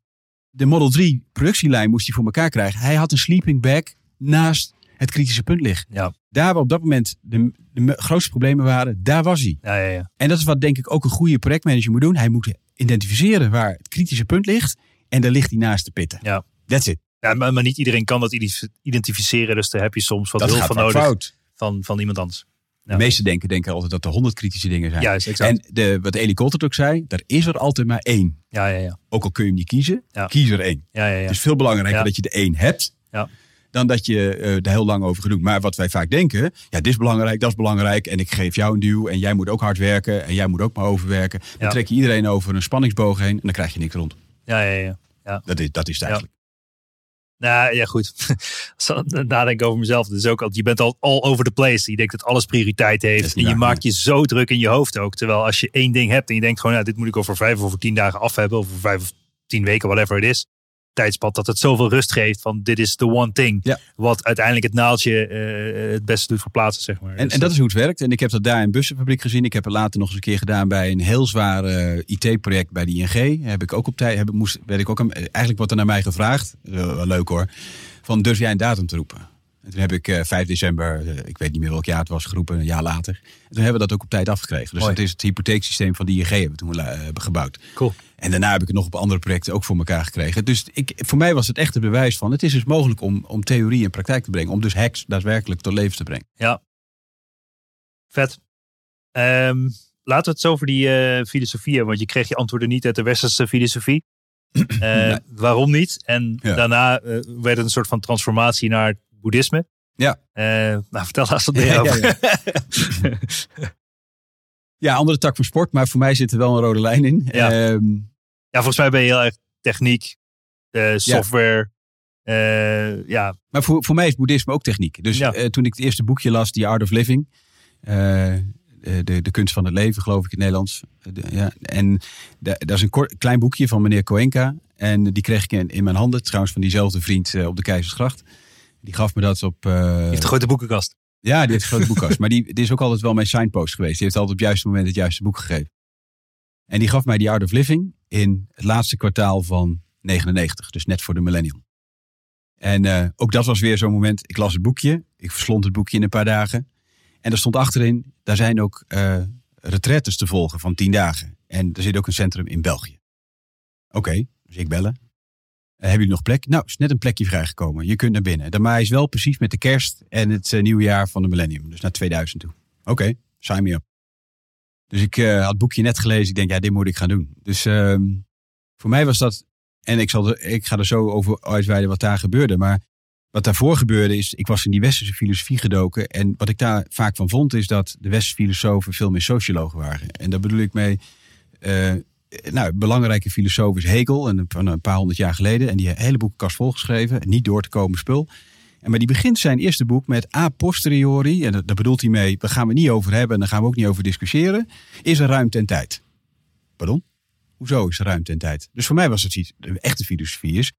de Model 3 productielijn moest hij voor elkaar krijgen. Hij had een sleeping bag naast het kritische punt liggen. Ja. Daar waar op dat moment de, de grootste problemen waren, daar was hij. Ja, ja, ja. En dat is wat denk ik ook een goede projectmanager moet doen. Hij moet identificeren waar het kritische punt ligt. En daar ligt hij naast de pitten. Ja. That's it. Ja, maar, maar niet iedereen kan dat ident- identificeren. Dus daar heb je soms wat Dat hulp van nodig. fout. van, van iemand anders. De meeste denken, denken altijd dat er honderd kritische dingen zijn. Juist, exact. en de, wat Eli Koltert ook zei, er is er altijd maar één. ja, ja, ja. Ook al kun je hem niet kiezen, Ja. kies er één. ja, ja, ja. Het is veel belangrijker dat je er één hebt, dan dat je eh er heel lang over gaat doen. Maar wat wij vaak denken, ja, dit is belangrijk, dat is belangrijk. En ik geef jou een duw en jij moet ook hard werken. En jij moet ook maar overwerken. Dan trek je iedereen over een spanningsboog heen en dan krijg je niks rond. ja, ja, ja. Dat is, dat is het eigenlijk. Nou ja, goed. Als ik nadenk over mezelf. Dus ook je bent al all over the place. Je denkt dat alles prioriteit heeft. En je maakt je zo druk in je hoofd ook. Terwijl als je één ding hebt en je denkt gewoon, nou, dit moet ik over vijf of over tien dagen af hebben. Of over vijf of tien weken, whatever het is. Tijdspad dat het zoveel rust geeft van dit is the one thing. Ja. Wat uiteindelijk het naaldje eh, het beste doet verplaatsen, zeg maar. En, Dus en dat is hoe het werkt. En ik heb dat daar in bussenfabriek gezien. Ik heb het later nog eens een keer gedaan bij een heel zwaar eh, IT-project bij de ING. Heb ik ook op tijd, heb, ik- moest, werd ik ook, eigenlijk wordt er naar mij gevraagd, eh, leuk hoor, van durf jij een datum te roepen? En toen heb ik eh 5 december, eh, ik weet niet meer welk jaar het was, geroepen, een jaar later. En toen hebben we dat ook op tijd afgekregen. Dus Mooi. dat is het hypotheeksysteem van de ING hebben we toen eh, gebouwd. Cool. En daarna heb ik het nog op andere projecten ook voor elkaar gekregen. Dus ik, voor mij was het echt het bewijs van, het is dus mogelijk om, om theorie in praktijk te brengen. Om dus hacks daadwerkelijk tot leven te brengen. Ja. Vet. Ehm, laten we het zo over die eh, filosofie hebben. Want je kreeg je antwoorden niet uit de westerse filosofie. Eh, Nee. Waarom niet? En Ja. daarna eh, werd het een soort van transformatie naar het boeddhisme. Ja. Eh, nou, vertel eens wat meer Ja, ja, over. Ja, andere tak van sport, maar voor mij zit er wel een rode lijn in. Ja. Ehm, Ja, volgens mij ben je heel erg techniek, eh, software. eh, ja, maar voor, voor mij is boeddhisme ook techniek. Dus Ja. toen ik het eerste boekje las, The Art of Living, de, de kunst van het leven, geloof ik in het Nederlands. De- ja. En da- dat is een kort, klein boekje van meneer Koenka. En die kreeg ik in, in mijn handen, trouwens van diezelfde vriend op de Keizersgracht. Die gaf me dat op... eh, je heeft een grote boekenkast. Ja, die heeft een grote boekkast. Maar die, die is ook altijd wel mijn signpost geweest. Die heeft altijd op het juiste moment het juiste boek gegeven. En die gaf mij die Art of Living in het laatste kwartaal van 99. Dus net voor de millennium. En eh, ook dat was weer zo'n moment. Ik las het boekje. Ik verslond het boekje in een paar dagen. En er stond achterin, daar zijn ook eh retretes te volgen van tien dagen. En er zit ook een centrum in België. Oké, dus ik bellen. Eh, hebben jullie nog plek? Nou, is net een plekje vrijgekomen. Je kunt naar binnen. Dan maar hij is wel precies met de kerst en het eh, nieuwe jaar van de millennium. Dus naar 2000 toe. Oké, sign me up. Dus ik eh, had het boekje net gelezen. Ik denk, ja, dit moet ik gaan doen. Dus ehm, voor mij was dat... En ik, zal ik ga er zo over uitweiden wat daar gebeurde. Maar wat daarvoor gebeurde is... Ik was in die westerse filosofie gedoken. En wat ik daar vaak van vond is dat de westerse filosofen veel meer sociologen waren. En daar bedoel ik mee... nou, een belangrijke filosoof is Hegel, en van een paar honderd jaar geleden. En die heeft een hele boekenkast volgeschreven. Niet door te komen spul. En maar die begint zijn eerste boek met a posteriori. En daar bedoelt hij mee, daar gaan we niet over hebben en daar gaan we ook niet over discussiëren. Is er ruimte en tijd? Pardon? Hoezo is er ruimte en tijd? Dus voor mij was het iets, de echte filosofie is.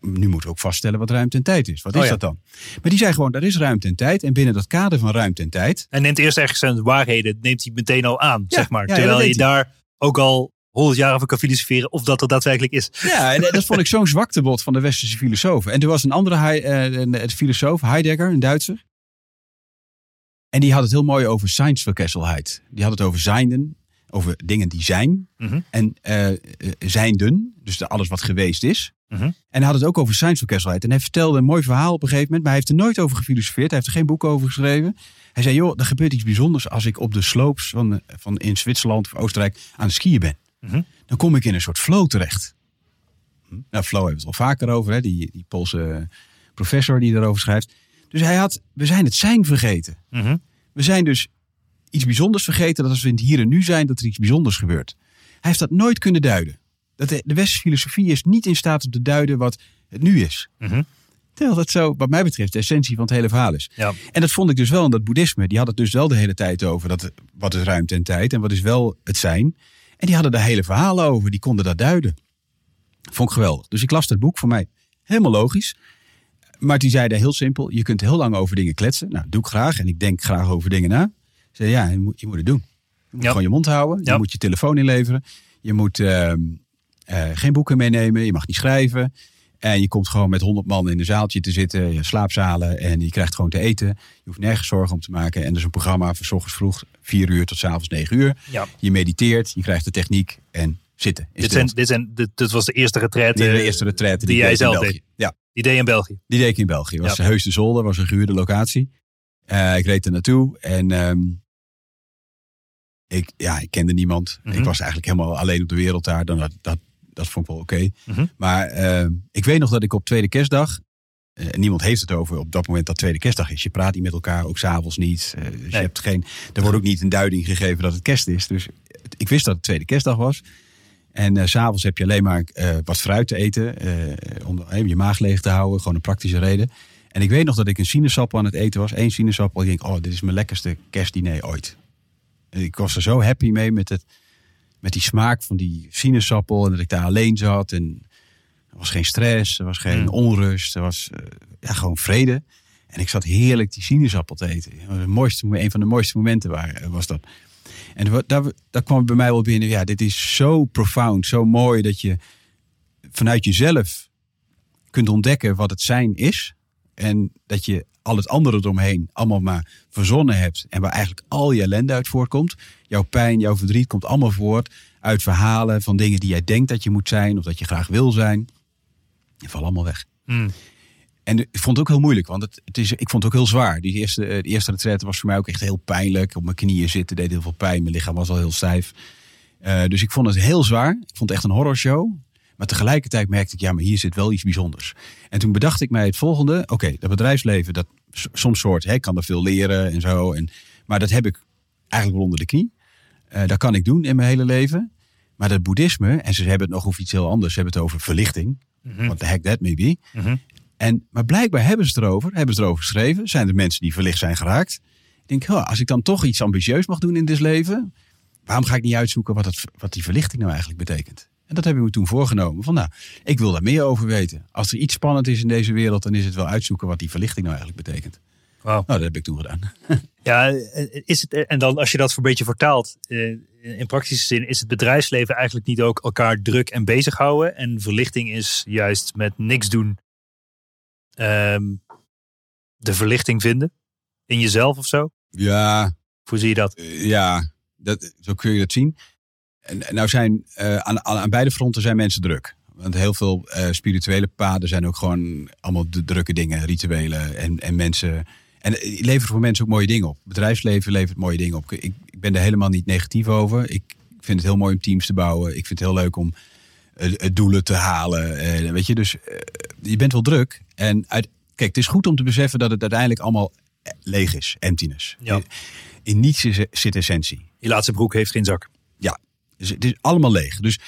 Nu moeten we ook vaststellen wat ruimte en tijd is. Wat is Oh ja. dat dan? Maar die zei gewoon, er is ruimte en tijd. En binnen dat kader van ruimte en tijd. En neemt eerst ergens zijn waarheden, neemt hij meteen al aan, Ja, zeg maar. ja, Terwijl je daar ook al honderd jaar over kan filosoferen of dat er daadwerkelijk is. Ja, en dat vond ik zo'n zwaktebod van de westerse filosofen. En er was een andere eh, een- een filosoof, Heidegger, een Duitser. En die had het heel mooi over zijnsverkesselheid. Die had het over zijnden, over dingen die zijn. Mhm. En eh, zijnden, dus de- alles wat geweest is. Mhm. En hij had het ook over zijnsverkesselheid. En hij vertelde een mooi verhaal op een gegeven moment. Maar hij heeft er nooit over gefilosofeerd. Hij heeft er geen boek over geschreven. Hij zei, joh, er gebeurt iets bijzonders als ik op de slopes van, van in Zwitserland of Oostenrijk aan het skiën ben. Mhm. Dan kom ik in een soort flow terecht. Nou, flow hebben we het al vaker over. Hè? Die, die Poolse professor die daarover schrijft. Dus hij had, we zijn het zijn vergeten. Mhm. We zijn dus iets bijzonders vergeten. Dat als we in het hier en nu zijn, dat er iets bijzonders gebeurt. Hij heeft dat nooit kunnen duiden. Dat de, de westerse filosofie is niet in staat om te duiden wat het nu is. Mhm. Terwijl dat zo, wat mij betreft, de essentie van het hele verhaal is. Ja. En dat vond ik dus wel in dat boeddhisme. Die had het dus wel de hele tijd over dat, wat is ruimte en tijd en wat is wel het zijn. En die hadden daar hele verhalen over, die konden dat duiden. Vond ik geweldig. Dus ik las dat boek voor mij helemaal logisch. Maar die zei daar heel simpel, je kunt heel lang over dingen kletsen. Nou, doe ik graag en ik denk graag over dingen na. Zei, ja, je moet, je moet het doen. Je moet Ja. gewoon je mond houden. Je moet je telefoon inleveren. Je moet ehm, eh, geen boeken meenemen. Je mag niet schrijven. En je komt gewoon met honderd man in een zaaltje te zitten. Je slaapzalen en je krijgt gewoon te eten. Je hoeft nergens zorgen om te maken. En er is een programma van 's ochtends vroeg 4 uur tot 's avonds 9 uur. Ja. Je mediteert, je krijgt de techniek en zitten. Dit, zijn, dit, zijn, dit, dit was de eerste retraite de eerste retraite die ik jij zelf deed. Ja, die deed in België. die deed ik in België. Het was Ja. de Heus de Zolder, was een gehuurde locatie. Eh, ik reed er naartoe en ehm, ik, ja, ik kende niemand. Mhm. Ik was eigenlijk helemaal alleen op de wereld daar. Dan, dat, dat, dat vond ik wel oké. Mhm. Maar ehm, ik weet nog dat ik op tweede kerstdag... eh, en niemand heeft het over op dat moment dat tweede kerstdag is. Je praat niet met elkaar, ook s'avonds niet. Eh, dus je hebt geen, er wordt ook niet een duiding gegeven dat het kerst is. Dus ik wist dat het tweede kerstdag was. En eh, s s'avonds heb je alleen maar eh, wat fruit te eten. eh, om eh, je maag leeg te houden. Gewoon een praktische reden. En ik weet nog dat ik een sinaasappel aan het eten was. Eén sinaasappel. Ik denk, oh, dit is mijn lekkerste kerstdiner ooit. En ik was er zo happy mee met, het, met die smaak van die sinaasappel. En dat ik daar alleen zat. En er was geen stress. Er was geen Mm. onrust. Er was eh, ja, gewoon vrede. En ik zat heerlijk die sinaasappel te eten. Het mooiste, een van de mooiste momenten waar, was dat. En daar, daar kwam bij mij wel binnen. Ja, dit is zo profound, zo mooi dat je vanuit jezelf kunt ontdekken wat het zijn is. En dat je al het andere eromheen allemaal maar verzonnen hebt. En waar eigenlijk al je ellende uit voortkomt. Jouw pijn, jouw verdriet komt allemaal voort uit verhalen van dingen die jij denkt dat je moet zijn. Of dat je graag wil zijn. Die vallen allemaal weg. Mm. En ik vond het ook heel moeilijk, want het, het is, ik vond het ook heel zwaar. Die eerste, eh, de eerste retraite was voor mij ook echt heel pijnlijk. Op mijn knieën zitten deed heel veel pijn. Mijn lichaam was al heel stijf. Eh, dus ik vond het heel zwaar. Ik vond het echt een horrorshow. Maar tegelijkertijd merkte ik, ja, maar hier zit wel iets bijzonders. En toen bedacht ik mij het volgende. Oké, dat bedrijfsleven, dat soms soort, hè, ik kan er veel leren en zo. En, maar dat heb ik eigenlijk wel onder de knie. Eh, dat kan ik doen in mijn hele leven. Maar dat boeddhisme, en ze hebben het nog over iets heel anders. Ze hebben het over verlichting. What the heck that may be. Mhm. En, maar blijkbaar hebben ze het erover, hebben ze erover geschreven. Zijn er mensen die verlicht zijn geraakt. Ik denk, "Oh, als ik dan toch iets ambitieus mag doen in dit leven, waarom ga ik niet uitzoeken wat, het, wat die verlichting nou eigenlijk betekent? En dat heb ik me toen voorgenomen. Van nou, ik wil daar meer over weten. Als er iets spannend is in deze wereld, dan is het wel uitzoeken wat die verlichting nou eigenlijk betekent. Nou, dat heb ik toen gedaan. Ja, is het, en dan als je dat voor een beetje vertaalt, eh, in praktische zin, is het bedrijfsleven eigenlijk niet ook elkaar druk en bezighouden? En verlichting is juist met niks doen ehm, de verlichting vinden in jezelf of zo? Ja, Hoe zie je dat? Eh, ja, dat, zo kun je dat zien. En, nou zijn eh, aan, aan, beide fronten zijn mensen druk. Want heel veel eh, spirituele paden zijn ook gewoon allemaal de drukke dingen, rituelen en, en mensen. En het levert voor mensen ook mooie dingen op. Bedrijfsleven levert mooie dingen op. Ik, ik ben er helemaal niet negatief over. Ik vind het heel mooi om teams te bouwen. Ik vind het heel leuk om eh, eh, doelen te halen. Eh, weet je, dus eh, je bent wel druk. En uit, kijk, het is goed om te beseffen dat het uiteindelijk allemaal eh, leeg is, emptiness. Ja. In niets is- zit essentie. Je laatste broek heeft geen zak. Dus het is allemaal leeg. Dus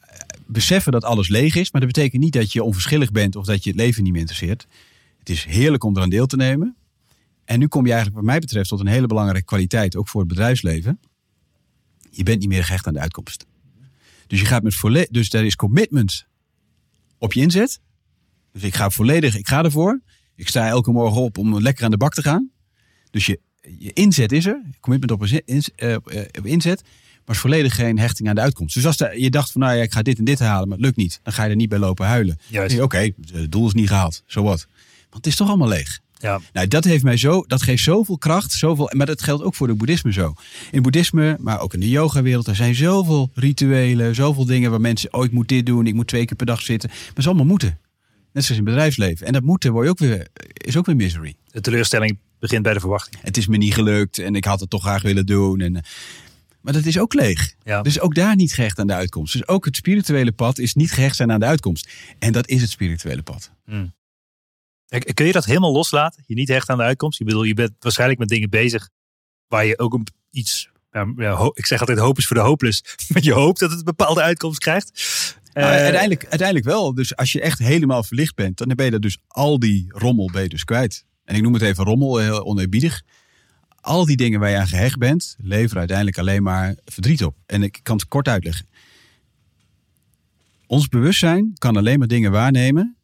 eh, beseffen dat alles leeg is, maar dat betekent niet dat je onverschillig bent of dat je het leven niet meer interesseert. Het is heerlijk om eraan deel te nemen. En nu kom je eigenlijk, wat mij betreft, tot een hele belangrijke kwaliteit, ook voor het bedrijfsleven. Je bent niet meer gehecht aan de uitkomst. Dus je gaat met dus er is commitment op je inzet. Dus ik ga volledig, ik ga ervoor. Ik sta elke morgen op om lekker aan de bak te gaan. Dus je, je inzet is er, commitment op, eh, eh, op inzet, maar is volledig geen hechting aan de uitkomst. Dus als de- je dacht van nou ja, ik ga dit en dit halen, maar het lukt niet, dan ga je er niet bij lopen huilen. Oké, het doel is niet gehaald, zo wat. Want het is toch allemaal leeg. Ja. Nou, dat, heeft mij zo, dat geeft zoveel kracht. Zoveel, maar dat geldt ook voor het boeddhisme zo. In boeddhisme, maar ook in de yoga-wereld, er zijn zoveel rituelen, zoveel dingen waar mensen, oh, ik moet dit doen, ik moet twee keer per dag zitten. Maar het is allemaal moeten. Net zoals in het bedrijfsleven. En dat moeten word je ook weer, is ook weer misery. De teleurstelling begint bij de verwachting. Het is me niet gelukt en ik had het toch graag willen doen. En, eh, maar dat is ook leeg. Ja. Dus ook daar niet gehecht aan de uitkomst. Dus ook het spirituele pad is niet gehecht zijn aan de uitkomst. En dat is het spirituele pad. Kijk, Kun je dat helemaal loslaten? Je niet hecht aan de uitkomst? Ik bedoel, je bent waarschijnlijk met dingen bezig waar je ook iets... Ja, ik zeg altijd hoop is voor de hopeless. Maar je hoopt dat het een bepaalde uitkomst krijgt. Nou, Eh, uiteindelijk, uiteindelijk wel. Dus als je echt helemaal verlicht bent, dan ben je dat dus al die rommel ben je dus kwijt. En ik noem het even rommel, heel oneerbiedig. Al die dingen waar je aan gehecht bent, leveren uiteindelijk alleen maar verdriet op. En ik kan het kort uitleggen. Ons bewustzijn kan alleen maar dingen waarnemen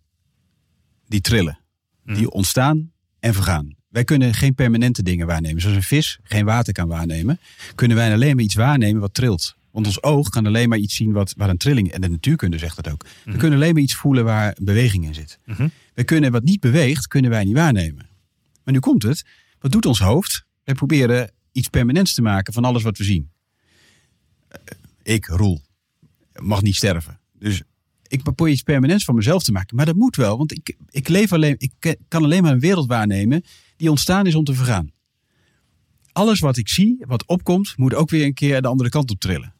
die trillen. Die ontstaan en vergaan. Wij kunnen geen permanente dingen waarnemen. Zoals een vis geen water kan waarnemen, kunnen wij alleen maar iets waarnemen wat trilt. Want ons oog kan alleen maar iets zien wat, waar een trilling... En de natuurkunde zegt dat ook. We kunnen alleen maar iets voelen waar beweging in zit. Mhm. We kunnen wat niet beweegt, kunnen wij niet waarnemen. Maar nu komt het. Wat doet ons hoofd? Proberen iets permanents te maken van alles wat we zien. Eh, Ik, Roel, mag niet sterven. Dus ik probeer iets permanents van mezelf te maken. Maar dat moet wel, want ik, ik leef alleen, ik kan alleen maar een wereld waarnemen die ontstaan is om te vergaan. Alles wat ik zie, wat opkomt, moet ook weer een keer de andere kant op trillen.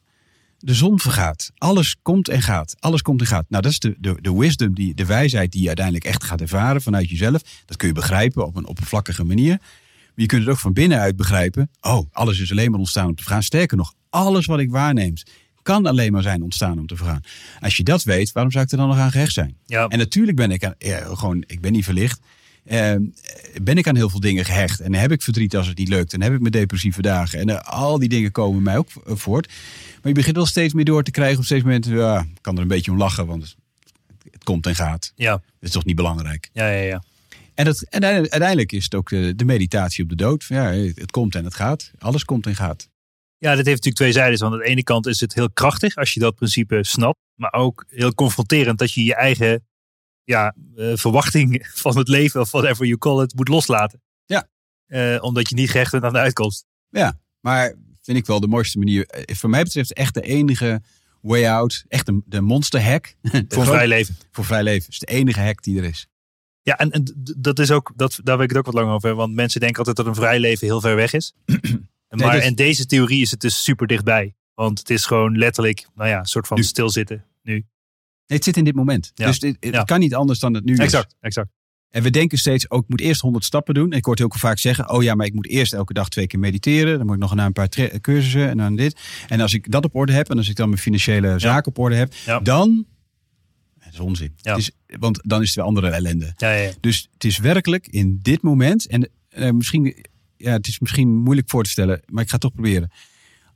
De zon vergaat. Alles komt en gaat. Alles komt en gaat. Nou, dat is de, de, de wisdom, die, de wijsheid die je uiteindelijk echt gaat ervaren vanuit jezelf. Dat kun je begrijpen op een oppervlakkige manier. Je kunt het ook van binnenuit begrijpen. Oh, alles is alleen maar ontstaan om te vergaan. Sterker nog, alles wat ik waarneem kan alleen maar zijn ontstaan om te vergaan. Als je dat weet, waarom zou ik er dan nog aan gehecht zijn? Ja. En natuurlijk ben ik aan, ja, gewoon, ik ben niet verlicht. Eh, ben ik aan heel veel dingen gehecht. En heb ik verdriet als het niet lukt. En heb ik mijn depressieve dagen. En eh, al die dingen komen mij ook eh, voort. Maar je begint wel steeds meer door te krijgen. Op steeds momenten, ja, kan er een beetje om lachen. Want het, het komt en gaat. Ja, Dat is toch niet belangrijk. ja, ja. ja. En, dat, en uiteindelijk is het ook de, de meditatie op de dood. Ja, het komt en het gaat. Alles komt en gaat. Ja, dat heeft natuurlijk twee zijdes. Want aan de ene kant is het heel krachtig als je dat principe snapt. Maar ook heel confronterend dat je je eigen ja, eh, verwachting van het leven, of whatever you call it, moet loslaten. Ja. Eh, omdat je niet gehecht bent aan de uitkomst. Ja, maar vind ik wel de mooiste manier. Eh, Voor mij betreft echt de enige way out. Echt de, de monster hack. Voor vrij leven. Voor vrij leven. is de enige hack die er is. Ja, en, en dat is ook, dat, daar weet ik het ook wat lang over. Want mensen denken altijd dat een vrij leven heel ver weg is. maar dat- in deze theorie is het dus super dichtbij. Want het is gewoon letterlijk, nou ja, een soort van Nu. stilzitten nu. Nee, het zit in dit moment. Ja. Dus dit, het Ja. kan niet anders dan het nu is. Exact, exact. En we denken steeds, ook ik moet eerst 100 stappen doen. En ik hoor het heel vaak zeggen, oh ja, maar ik moet eerst elke dag twee keer mediteren. Dan moet ik nog naar een paar cursussen en dan dit. En als ik dat op orde heb en als ik dan mijn financiële zaken op orde heb, dan... Dat is onzin. Ja. Het is, want dan is het weer andere ellende. Ja, ja. Dus het is werkelijk in dit moment, en eh, misschien, ja, het is misschien moeilijk voor te stellen, maar ik ga het toch proberen.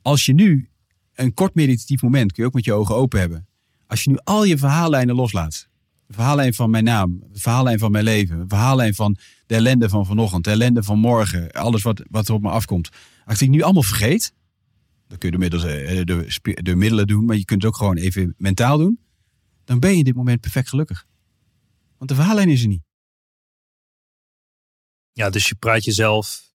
Als je nu een kort meditatief moment, kun je ook met je ogen open hebben. Als je nu al je verhaallijnen loslaat. De verhaallijn van mijn naam, de verhaallijn van mijn leven, de verhaallijn van de ellende van vanochtend, de ellende van morgen, alles wat, wat er op me afkomt. Als ik nu allemaal vergeet, dan kun je door middels eh, de, de middelen doen, maar je kunt het ook gewoon even mentaal doen. Dan ben je in dit moment perfect gelukkig. Want de verhaallijn is er niet. ja, dus je praat jezelf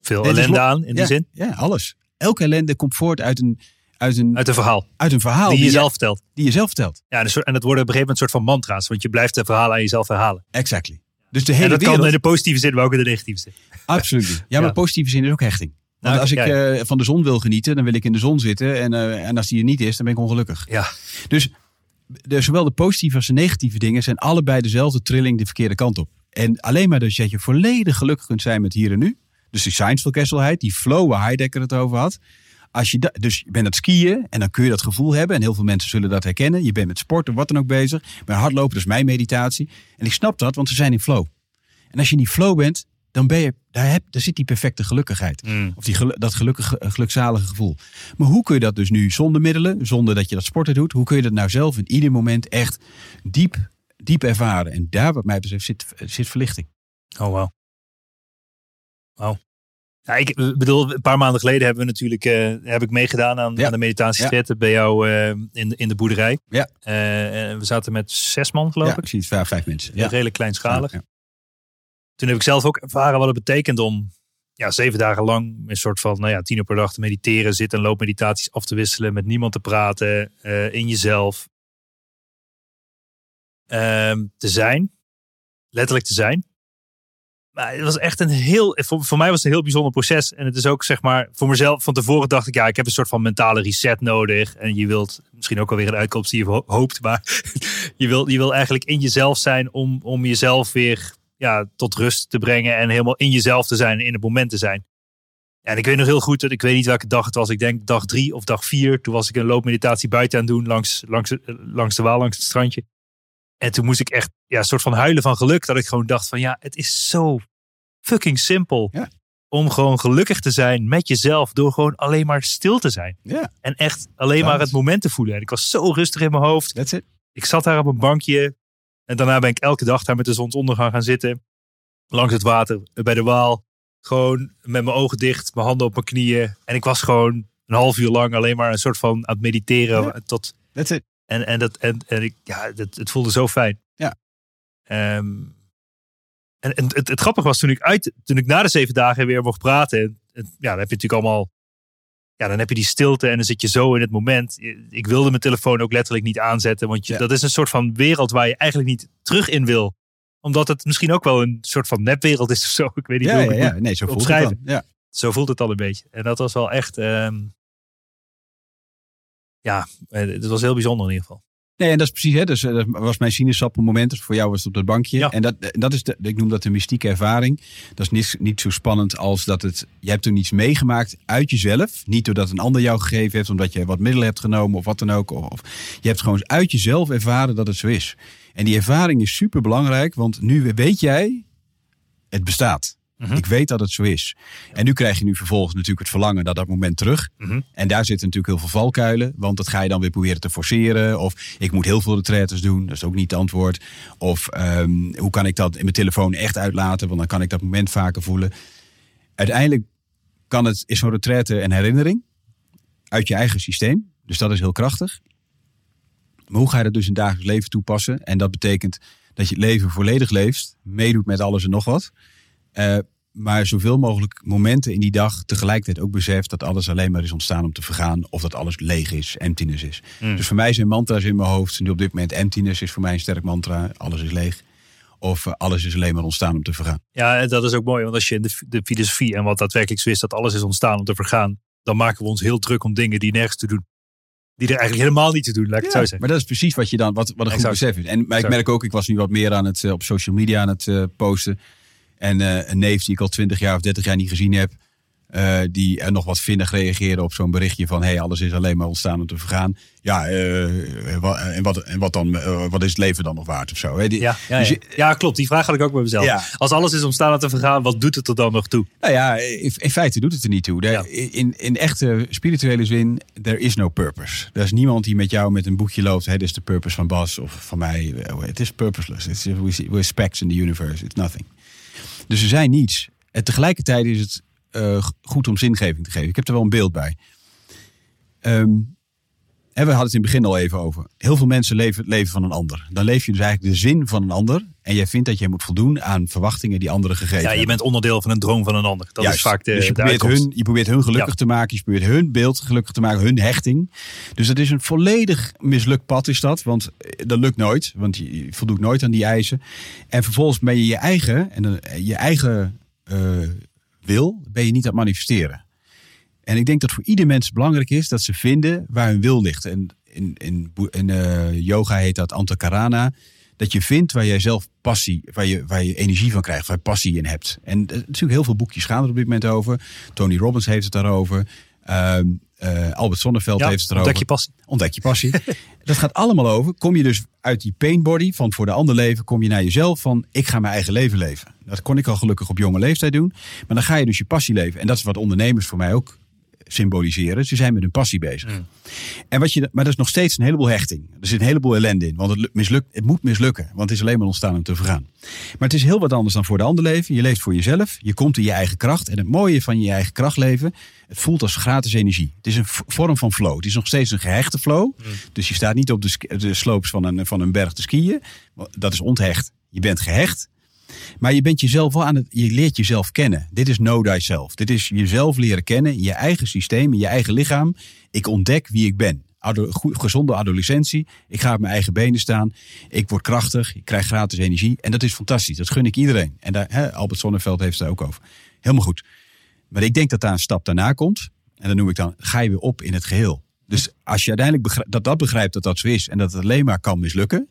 veel Nee, het ellende aan in die zin. Ja, alles. Elke ellende komt voort uit een, uit een, Uit een verhaal uit een verhaal die je je- zelf vertelt. die je zelf vertelt. Ja, en soort- en dat worden op een gegeven moment een soort van mantra's. Want je blijft de verhalen aan jezelf herhalen. Exactly. Dus de En hele dat wereld... kan in de positieve zin, maar ook in de negatieve zin. Absoluut. Ja, maar positieve zin is ook hechting. Want Nou, als ik eh, van de zon wil genieten, dan wil ik in de zon zitten. En, eh, en als die er niet is, dan ben ik ongelukkig. Ja, Dus de, zowel de positieve als de negatieve dingen zijn allebei dezelfde trilling de verkeerde kant op. En alleen maar dat je volledig gelukkig kunt zijn met hier en nu. Dus die science die flow waar Heidegger het over had. Als je dus je bent aan het skiën en dan kun je dat gevoel hebben. En heel veel mensen zullen dat herkennen. Je bent met sport of wat dan ook bezig. Met hardlopen, is mijn meditatie. En ik snap dat, want we zijn in flow. En als je in die flow bent, dan ben je, daar, heb, daar zit die perfecte gelukkigheid. Mm. Of die dat gelukkige, gelukzalige gevoel. Maar hoe kun je dat dus nu zonder middelen, zonder dat je dat sporten doet, hoe kun je dat nou zelf in ieder moment echt diep, diep ervaren? En daar, wat mij betreft, zit, zit verlichting. Oh, wauw. Wauw. Ja, ik bedoel, een paar maanden geleden hebben we natuurlijk, eh, heb ik meegedaan aan, Ja. aan de meditatiestret bij jou eh, in, de- in de boerderij. Ja. Eh, we zaten met zes man, geloof Ja, ik. het vijf, vijf mensen. Ja. Redelijk kleinschalig. Toen heb ik zelf ook ervaren wat het betekent om ja, zeven dagen lang een soort van nou ja, tien uur per dag te mediteren, zitten en loopmeditaties af te wisselen, met niemand te praten, eh, in jezelf Ehm, te zijn. Letterlijk te zijn. Maar het was echt een heel, voor, voor mij was het een heel bijzonder proces. En het is ook zeg maar, voor mezelf, van tevoren dacht ik, ja, ik heb een soort van mentale reset nodig. En je wilt misschien ook alweer een uitkomst die je ho- hoopt, maar je wil, je wil eigenlijk in jezelf zijn om, om jezelf weer ja, tot rust te brengen en helemaal in jezelf te zijn en in het moment te zijn. En ik weet nog heel goed, ik weet niet welke dag het was. Ik denk dag drie of dag vier. Toen was ik een loopmeditatie buiten aan het doen langs, langs, langs de Waal, langs het strandje. En toen moest ik echt ja, een soort van huilen van geluk. Dat ik gewoon dacht van ja, het is zo fucking simpel. Ja. Om gewoon gelukkig te zijn met jezelf door gewoon alleen maar stil te zijn. Ja, En echt alleen maar het moment te voelen. En ik was zo rustig in mijn hoofd. Ik zat daar op een bankje. En daarna ben ik elke dag daar met de zonsondergang gaan zitten. Langs het water bij de Waal. Gewoon met mijn ogen dicht, mijn handen op mijn knieën. En ik was gewoon een half uur lang alleen maar een soort van aan het mediteren. Ja. Tot, That's it. en, en, dat, en, en ik, ja, het, het voelde zo fijn. Ja. Ehm, en en het, het grappige was toen ik, uit, toen ik na de zeven dagen weer mocht praten. en- en ja, dan heb je natuurlijk allemaal. Ja, dan heb je die stilte en dan zit je zo in het moment. Ik wilde mijn telefoon ook letterlijk niet aanzetten. Want je, Ja. dat is een soort van wereld waar je eigenlijk niet terug in wil. Omdat het misschien ook wel een soort van nepwereld is of zo. Ik weet niet Ja, hoe ja, ik Nee, zo voelt het dan. Ja. Zo voelt het al een beetje. En dat was wel echt... ehm, ja, eh, het was heel bijzonder in ieder geval. Nee, en dat is precies, hè, dus, eh, dat was mijn sinaasappelmoment. Dus voor jou was het op dat bankje. Ja. En dat, dat is, de, ik noem dat de mystieke ervaring. Dat is niet, niet zo spannend als dat het, je hebt toen iets meegemaakt uit jezelf. Niet doordat een ander jou gegeven heeft, omdat je wat middelen hebt genomen of wat dan ook. Of, of- je hebt gewoon uit jezelf ervaren dat het zo is. En die ervaring is super belangrijk, want nu weet jij, het bestaat. Mhm. Ik weet dat het zo is. En nu krijg je nu vervolgens natuurlijk het verlangen naar dat moment terug. Mhm. En daar zitten natuurlijk heel veel valkuilen. Want dat ga je dan weer proberen te forceren. Of ik moet heel veel retraites doen. Dat is ook niet het antwoord. Of ehm, hoe kan ik dat in mijn telefoon echt uitlaten? Want dan kan ik dat moment vaker voelen. Uiteindelijk kan het, is zo'n retraite een herinnering. Uit je eigen systeem. Dus dat is heel krachtig. Maar hoe ga je dat dus in dagelijks leven toepassen? En dat betekent dat je het leven volledig leeft. Meedoet met alles en nog wat. Eh, maar zoveel mogelijk momenten in die dag tegelijkertijd ook beseft dat alles alleen maar is ontstaan om te vergaan. Of dat alles leeg is, emptiness is. Mm. Dus voor mij zijn mantra's in mijn hoofd. Nu op dit moment emptiness is voor mij een sterk mantra. Alles is leeg. Of eh, alles is alleen maar ontstaan om te vergaan. Ja, dat is ook mooi. Want als je in de, de filosofie en wat daadwerkelijk zo is, dat alles is ontstaan om te vergaan. Dan maken we ons heel druk om dingen die nergens te doen. Die er eigenlijk helemaal niet te doen, laat ik het zo zeggen. maar dat is precies wat je dan, wat, wat een goed besef is. En, maar ik merk ook, ik was nu wat meer aan het eh, op social media aan het eh, posten. En eh, een neef die ik al 20 jaar of 30 jaar niet gezien heb. eh, die er nog wat vinnig reageerde op zo'n berichtje van... hey, alles is alleen maar ontstaan om te vergaan. Ja, eh, wa- en, wat, en wat, dan, wat is het leven dan nog waard of zo? Hè? Die- Ja, ja, dus ja. klopt. Die vraag had ik ook bij mezelf. Als alles is ontstaan om te vergaan, wat doet het er dan nog toe? Nou ja, in, in feite doet het er niet toe. In, in echte spirituele zin, there is no purpose. Er is niemand die met jou met een boekje loopt. Hey, dit is de purpose van Bas of van mij. Het is purposeless. It's, we specks in the universe. It's nothing. Dus er zijn niets. En tegelijkertijd is het eh, goed om zingeving te geven. Ik heb er wel een beeld bij. Ehm, en we hadden het in het begin al even over. Heel veel mensen leven het leven van een ander. Dan leef je dus eigenlijk de zin van een ander. En jij vindt dat jij moet voldoen aan verwachtingen die anderen gegeven Ja, je hebben. bent onderdeel van een droom van een ander. Dat Juist. is vaak de, dus je probeert, hun, je probeert hun gelukkig Ja. te maken. Je probeert hun beeld gelukkig te maken. Hun hechting. Dus dat is een volledig mislukt pad is dat. Want eh, dat lukt nooit. Want je je voldoet nooit aan die eisen. En vervolgens ben je je eigen, en eh, je eigen eh, wil ben je niet aan het manifesteren. En ik denk dat voor ieder mens belangrijk is dat ze vinden waar hun wil ligt. En in, in, in eh, yoga heet dat antakarana. Dat je vindt waar jij zelf passie, waar je, waar je energie van krijgt, waar je passie in hebt. En eh, natuurlijk heel veel boekjes gaan er op dit moment over. Tony Robbins heeft het daarover. Ehm, eh, Albert Sonneveld Ja, heeft het erover. ontdek je passie. Ontdek je passie. dat gaat allemaal over. Kom je dus uit die painbody van voor de ander leven, kom je naar jezelf van ik ga mijn eigen leven leven. Dat kon ik al gelukkig op jonge leeftijd doen. Maar dan ga je dus je passie leven. En dat is wat ondernemers voor mij ook symboliseren. Ze zijn met hun passie bezig. Mm. En wat je, maar er is nog steeds een heleboel hechting. Er zit een heleboel ellende in. Want het, lu- mislukt, het moet mislukken. Want het is alleen maar ontstaan om te vergaan. Maar het is heel wat anders dan voor de ander leven. Je leeft voor jezelf. Je komt in je eigen kracht. En het mooie van je eigen kracht leven. Het voelt als gratis energie. Het is een vorm van flow. Het is nog steeds een gehechte flow. Dus je staat niet op de, de slopes van een, van een berg te skiën. Dat is onthecht. Je bent gehecht. Maar je bent jezelf wel aan het, je leert jezelf kennen. Dit is know thyself. Dit is jezelf leren kennen je eigen systeem, je eigen lichaam. Ik ontdek wie ik ben. Gezonde adolescentie. Ik ga op mijn eigen benen staan. Ik word krachtig. Ik krijg gratis energie. En dat is fantastisch. Dat gun ik iedereen. En daar, Albert Sonneveld heeft het er ook over. Helemaal goed. Maar ik denk dat daar een stap daarna komt. En dan noem ik dan, ga je weer op in het geheel. Dus als je uiteindelijk begrijpt, dat dat begrijpt dat dat zo is. En dat het alleen maar kan mislukken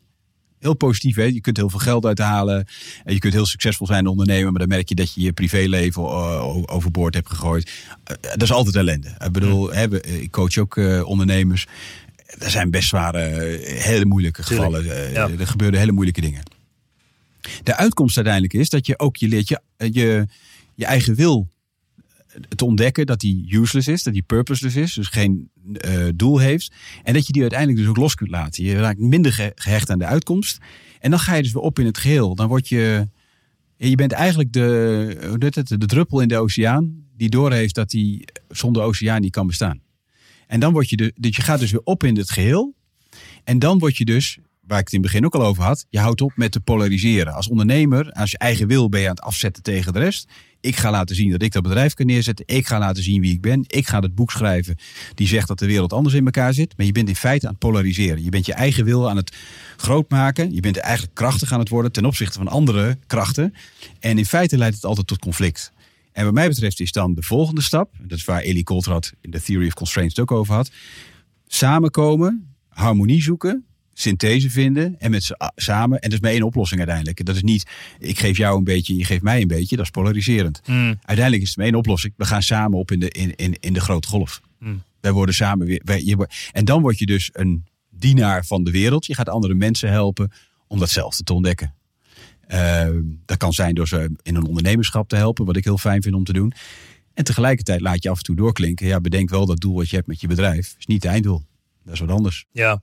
heel positief. Hè? Je kunt heel veel geld uithalen. En je kunt heel succesvol zijn ondernemer. Maar dan merk je dat je je privéleven eh, overboord hebt gegooid. Eh, dat is altijd ellende. Ik bedoel, hè, we- ik coach ook eh, ondernemers. Er zijn best zware, eh, hele moeilijke gevallen. Eh, Ja. Er gebeuren hele moeilijke dingen. De uitkomst uiteindelijk is dat je ook je leert je, je, je eigen wil te ontdekken dat die useless is, dat die purposeless is, dus geen eh, doel heeft. En dat je die uiteindelijk dus ook los kunt laten. Je raakt minder ge- gehecht aan de uitkomst. En dan ga je dus weer op in het geheel. Dan word je. Je bent eigenlijk de, druppel in de oceaan die doorheeft dat die zonder oceaan niet kan bestaan. En dan word je de, dus je gaat dus weer op in het geheel. En dan word je dus, waar ik het in het begin ook al over had, je houdt op met te polariseren. Als ondernemer, als je eigen wil ben je aan het afzetten tegen de rest. Ik ga laten zien dat ik dat bedrijf kan neerzetten. Ik ga laten zien wie ik ben. Ik ga het boek schrijven die zegt dat de wereld anders in elkaar zit. Maar je bent in feite aan het polariseren. Je bent je eigen wil aan het groot maken. Je bent eigenlijk krachtig aan het worden ten opzichte van andere krachten. En in feite leidt het altijd tot conflict. En wat mij betreft is dan de volgende stap, dat is waar Elie Coltrad in The Theory of Constraints het ook over had, samenkomen, harmonie zoeken, synthese vinden en met a- samen, en dat is maar één oplossing uiteindelijk. Dat is niet, ik geef jou een beetje en je geeft mij een beetje, dat is polariserend. Uiteindelijk is het maar één oplossing, we gaan samen op in de, in, in, in de grote golf. Hmm. Wij worden samen weer, wij, je, en dan word je dus een dienaar van de wereld. Je gaat andere mensen helpen om datzelfde te ontdekken. Eh, dat kan zijn door ze in een ondernemerschap te helpen, wat ik heel fijn vind om te doen. En tegelijkertijd laat je af en toe doorklinken. Ja, bedenk wel dat doel wat je hebt met je bedrijf. is niet het einddoel. Dat is wat anders. Ja,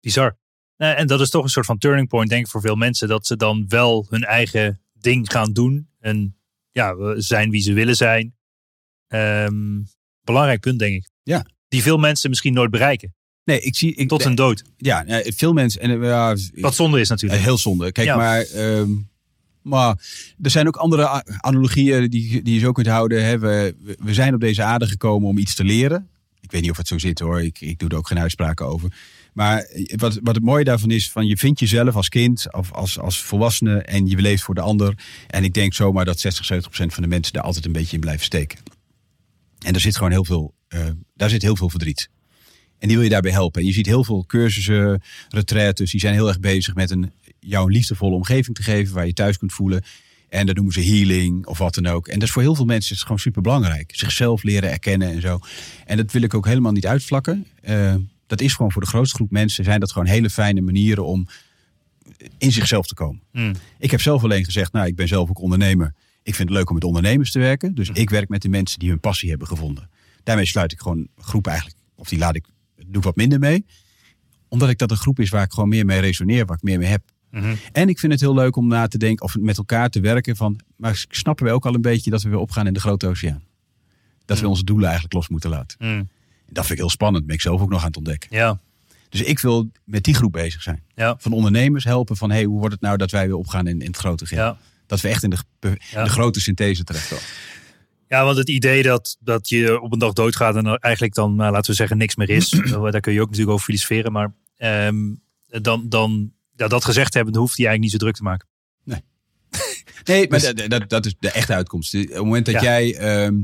bizar. Nou, en dat is toch een soort van turning point, denk ik, voor veel mensen. Dat ze dan wel hun eigen ding gaan doen. En ja, zijn wie ze willen zijn. Ehm, belangrijk punt, denk ik. Ja. Die veel mensen misschien nooit bereiken. Nee, ik zie. Ik, Tot hun dood. Ja, eh, veel mensen. En, eh, ja, Wat zonde is eh, natuurlijk. heel zonde. Kijk, Ja. maar. ehm, maar er zijn ook andere analogieën die, die je zo kunt houden. Hè. We- we zijn op deze aarde gekomen om iets te leren. Ik weet niet of het zo zit hoor. Ik, ik doe er ook geen uitspraken over. Maar wat, wat het mooie daarvan is, van je vindt jezelf als kind of als, als volwassene en je leeft voor de ander. En ik denk zomaar dat 60, 70 procent van de mensen daar altijd een beetje in blijven steken. En er zit gewoon heel veel, eh, daar zit heel veel verdriet. En die wil je daarbij helpen. En je ziet heel veel cursussen, retraites, die zijn heel erg bezig met een, jou een liefdevolle omgeving te geven waar je thuis kunt voelen. En dat noemen ze healing of wat dan ook. En dat is voor heel veel mensen is gewoon super belangrijk. Zichzelf leren erkennen en zo. En dat wil ik ook helemaal niet uitvlakken. Eh, dat is gewoon voor de grootste groep mensen zijn dat gewoon hele fijne manieren om in zichzelf te komen. Hmm. Ik heb zelf alleen gezegd, nou, ik ben zelf ook ondernemer. Ik vind het leuk om met ondernemers te werken. Dus Hm. ik werk met de mensen die hun passie hebben gevonden. Daarmee sluit ik gewoon groepen eigenlijk. Of die laat ik, doe ik wat minder mee. Omdat ik dat een groep is waar ik gewoon meer mee resoneer. Waar ik meer mee heb. Mhm. En ik vind het heel leuk om na te denken of met elkaar te werken van, maar snappen we ook al een beetje dat we weer opgaan in de grote oceaan? Dat we onze doelen eigenlijk los moeten laten. Dat vind ik heel spannend. Ben ik zelf ook nog aan het ontdekken. Ja, Dus ik wil met die groep bezig zijn. ja, Van ondernemers helpen van, hey, hoe wordt het nou dat wij weer opgaan in, in het grote geheel? ja. Dat we echt in de, in Ja. de grote synthese terechtkomen. Ja, want het idee dat, dat je op een dag doodgaat en er eigenlijk dan, nou, laten we zeggen, niks meer is. daar kun je ook natuurlijk over filosoferen. Maar ehm, dan, dan ja, dat gezegd hebben, hoeft hij eigenlijk niet zo druk te maken. Nee, maar Dus- dat, dat, dat is de echte uitkomst. Op het moment dat jij ehm,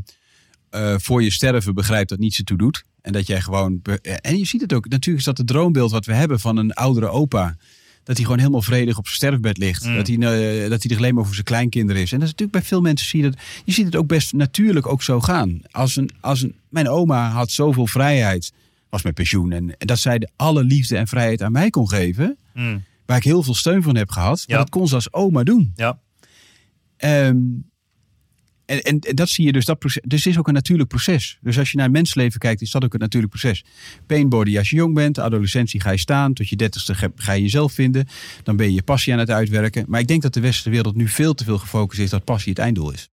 eh, voor je sterven begrijpt dat niets ertoe doet. En dat jij gewoon. En je ziet het ook. Natuurlijk is dat het droombeeld wat we hebben van een oudere opa. Dat hij gewoon helemaal vredig op zijn sterfbed ligt. Mm. Dat, hij, eh, dat hij er alleen maar voor zijn kleinkinderen is. En dat is natuurlijk bij veel mensen zie je dat. Je ziet het ook best natuurlijk ook zo gaan. Als een, als een, mijn oma had zoveel vrijheid. Was met pensioen. En, en dat zij de alle liefde en vrijheid aan mij kon geven. Hmm. Waar ik heel veel steun van heb gehad. Ja. dat kon ze als oma doen. Ja, Ehm, en, en, en dat zie je dus. Dat proces, dus het is ook een natuurlijk proces. Dus als je naar mensleven kijkt, is dat ook een natuurlijk proces. Painbody als je jong bent, adolescentie ga je staan. Tot je dertigste ga, je jezelf vinden. Dan ben je je passie aan het uitwerken. Maar ik denk dat de westerse wereld nu veel te veel gefocust is dat passie het einddoel is.